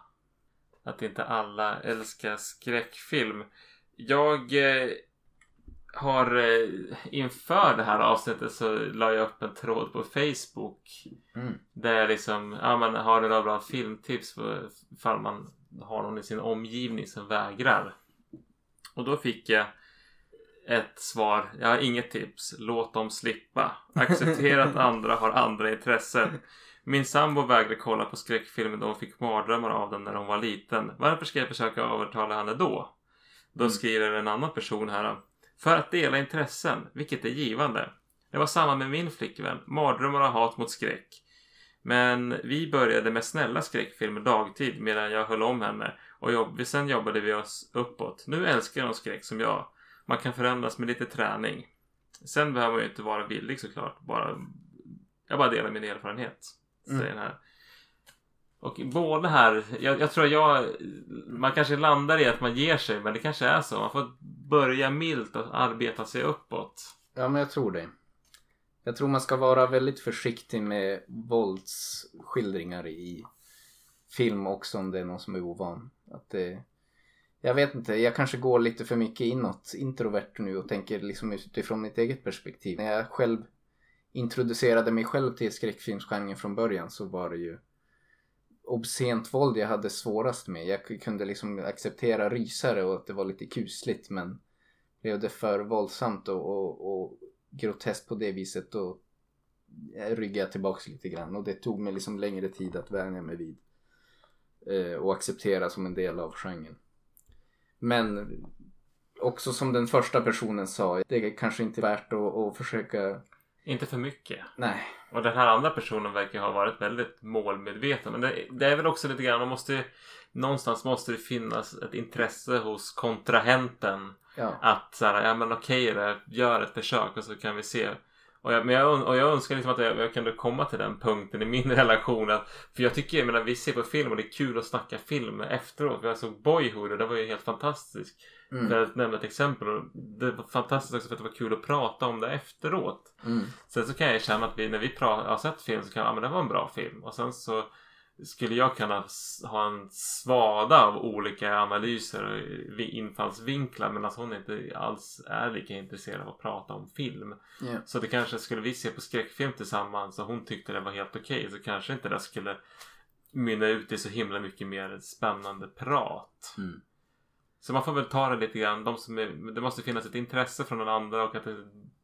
att inte alla älskar skräckfilm. Jag eh, har eh, inför det här avsnittet så la jag upp en tråd på Facebook mm. där jag liksom, ja man har några bra filmtips för ifall man har någon i sin omgivning som vägrar. Och då fick jag ett svar. Jag har inget tips. Låt dem slippa. Acceptera att andra har andra intressen. Min sambo vägrade kolla på skräckfilmer då hon fick mardrömmar av den när hon var liten. Varför ska jag försöka övertala henne då? Då Mm. skriver en annan person här. För att dela intressen, vilket är givande. Det var samma med min flickvän. Mardrömmar och hat mot skräck. Men vi började med snälla skräckfilmer dagtid medan jag höll om henne. Och jobb, sen jobbade vi oss uppåt. Nu älskar hon skräck som jag. Man kan förändras med lite träning. Sen behöver man ju inte vara villig såklart. Bara, jag bara delar min erfarenhet. Mm. Säger den här. Och båda här, jag, jag tror jag, man kanske landar i att man ger sig men det kanske är så. Man får börja milt och arbeta sig uppåt. ja men jag tror det. Jag tror man ska vara väldigt försiktig med våldsskildringar i film också om det är någon som är ovan. Att det, jag vet inte, jag kanske går lite för mycket inåt, introvert nu och tänker liksom utifrån mitt eget perspektiv. När jag själv introducerade mig själv till skräckfilmsgenren från början så var det ju obscent våld jag hade svårast med. Jag kunde liksom acceptera rysare och att det var lite kusligt men blev det för våldsamt och, och, och groteskt på det viset jag ryggade tillbaks lite grann och det tog mig liksom längre tid att vänja mig vid. Eh, och acceptera som en del av genren. Men också som den första personen sa, det är kanske inte värt att, att försöka... Inte för mycket. Nej. Och den här andra personen verkar ha varit väldigt målmedveten. Men det, det är väl också lite grann, man måste Någonstans måste det finnas ett intresse hos kontrahenten. Ja. Att så här, ja men okej det, gör ett försök och så kan vi se. Och jag, men jag, och jag önskar liksom att jag, jag kunde komma till den punkten i min relation. Att, för jag tycker, jag menar vi ser på film och det är kul att snacka film efteråt. Jag såg Boyhood och det var ju helt fantastiskt. Mm. För att nämna ett exempel. Och det var fantastiskt också för att det var kul att prata om det efteråt. Mm. Sen så kan jag känna att vi, när vi pra- har sett film så kan jag, ja men det var en bra film. Och sen så skulle jag kunna ha en svada av olika analyser och vi- infallsvinklar medan hon inte alls är lika intresserad av att prata om film. Ja. Så det kanske skulle vi se på skräckfilm tillsammans och hon tyckte det var helt okej så kanske inte det skulle mynna ut i så himla mycket mer spännande prat. Mm. Så man får väl ta det lite grann. De som är, det måste finnas ett intresse från den andra och att det,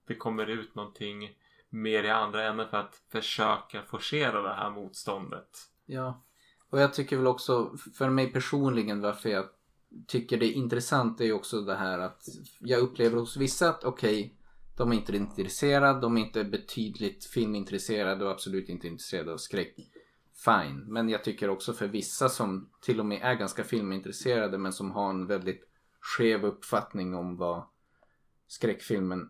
det kommer ut någonting mer i andra änden för att försöka forcera det här motståndet. Ja. Och jag tycker väl också, för mig personligen varför jag tycker det är intressant är ju också det här att jag upplever hos vissa att okej, de är inte intresserade, de är inte betydligt filmintresserade och absolut inte intresserade av skräck. Fine. Men jag tycker också för vissa som till och med är ganska filmintresserade men som har en väldigt skev uppfattning om vad skräckfilmen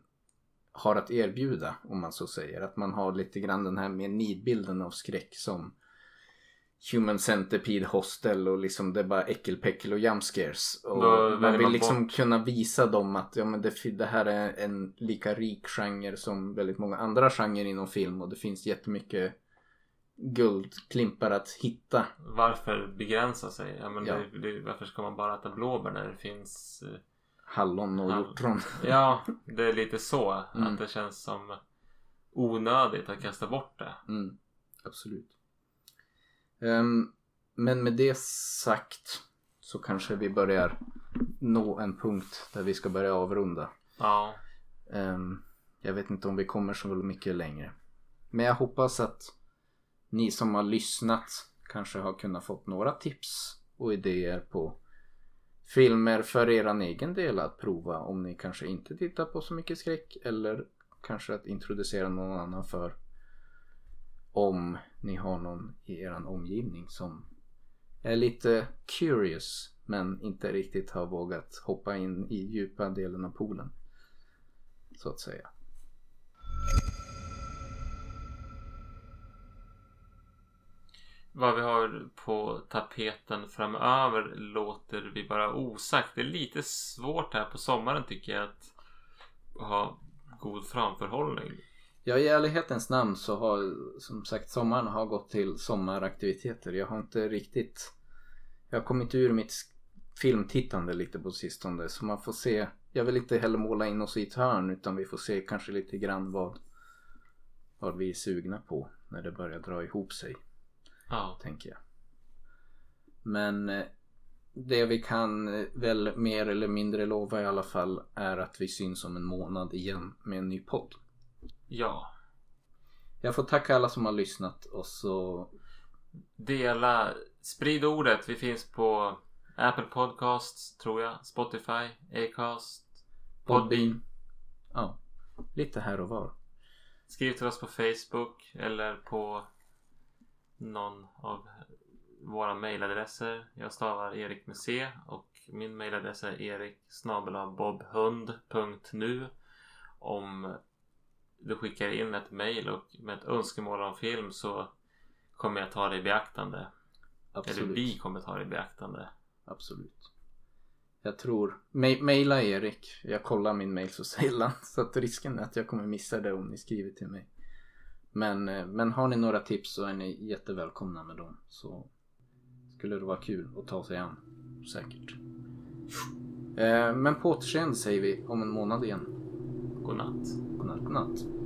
har att erbjuda om man så säger. Att man har lite grann den här mer nidbilden av skräck som Human Centipede Hostel och liksom det är bara äckelpäckel och jumpscares. Och Då man vill man liksom bort. kunna visa dem att ja, men det, det här är en lika rik genre som väldigt många andra genrer inom film och det finns jättemycket guldklimpar att hitta. Varför begränsa sig? Ja, men Ja. Det, det, varför ska man bara äta blåbär när det finns... eh, Hallon och hjortron. Ja, det är lite så. Mm. Att det känns som onödigt att kasta bort det. Mm, absolut. Ehm, men med det sagt så kanske vi börjar nå en punkt där vi ska börja avrunda. Ja. Ehm, jag vet inte om vi kommer så mycket längre. Men jag hoppas att ni som har lyssnat kanske har kunnat fått några tips och idéer på filmer för er egen del att prova om ni kanske inte tittar på så mycket skräck eller kanske att introducera någon annan för om ni har någon i er omgivning som är lite curious men inte riktigt har vågat hoppa in i djupa delen av poolen. Så att säga. Vad vi har på tapeten framöver låter vi bara osagt. Det är lite svårt här på sommaren tycker jag att ha god framförhållning. Ja, i ärlighetens namn så har som sagt sommaren har gått till sommaraktiviteter. Jag har inte riktigt... Jag har kommit ur mitt filmtittande lite på sistone så man får se. Jag vill inte heller måla in oss i ett hörn utan vi får se kanske lite grann vad, vad vi är sugna på när det börjar dra ihop sig. Ja. tänker jag. Men eh, det vi kan eh, väl mer eller mindre lova i alla fall är att vi syns om en månad igen med en ny podd. Ja. Jag får tacka alla som har lyssnat och så Dela, sprid ordet. Vi finns på Apple Podcasts tror jag. Spotify, Acast, Podbean. Ja, lite här och var. Skriv till oss på Facebook eller på någon av våra mejladresser. Jag stavar Erik med C och min mejladress är erik bobhund.nu Om du skickar in ett mejl och med ett önskemål om film så kommer jag ta det i beaktande. Eller Absolut. vi kommer ta det i beaktande. Absolut. Jag tror, maila Erik. Jag kollar min mail så sällan så att risken är att jag kommer missa det om ni skriver till mig. Men, eh, men har ni några tips så är ni jättevälkomna med dem. Så skulle det vara kul att ta sig an. Säkert. Eh, Men på återseende säger vi om en månad igen. Godnatt. Godnatt, godnatt.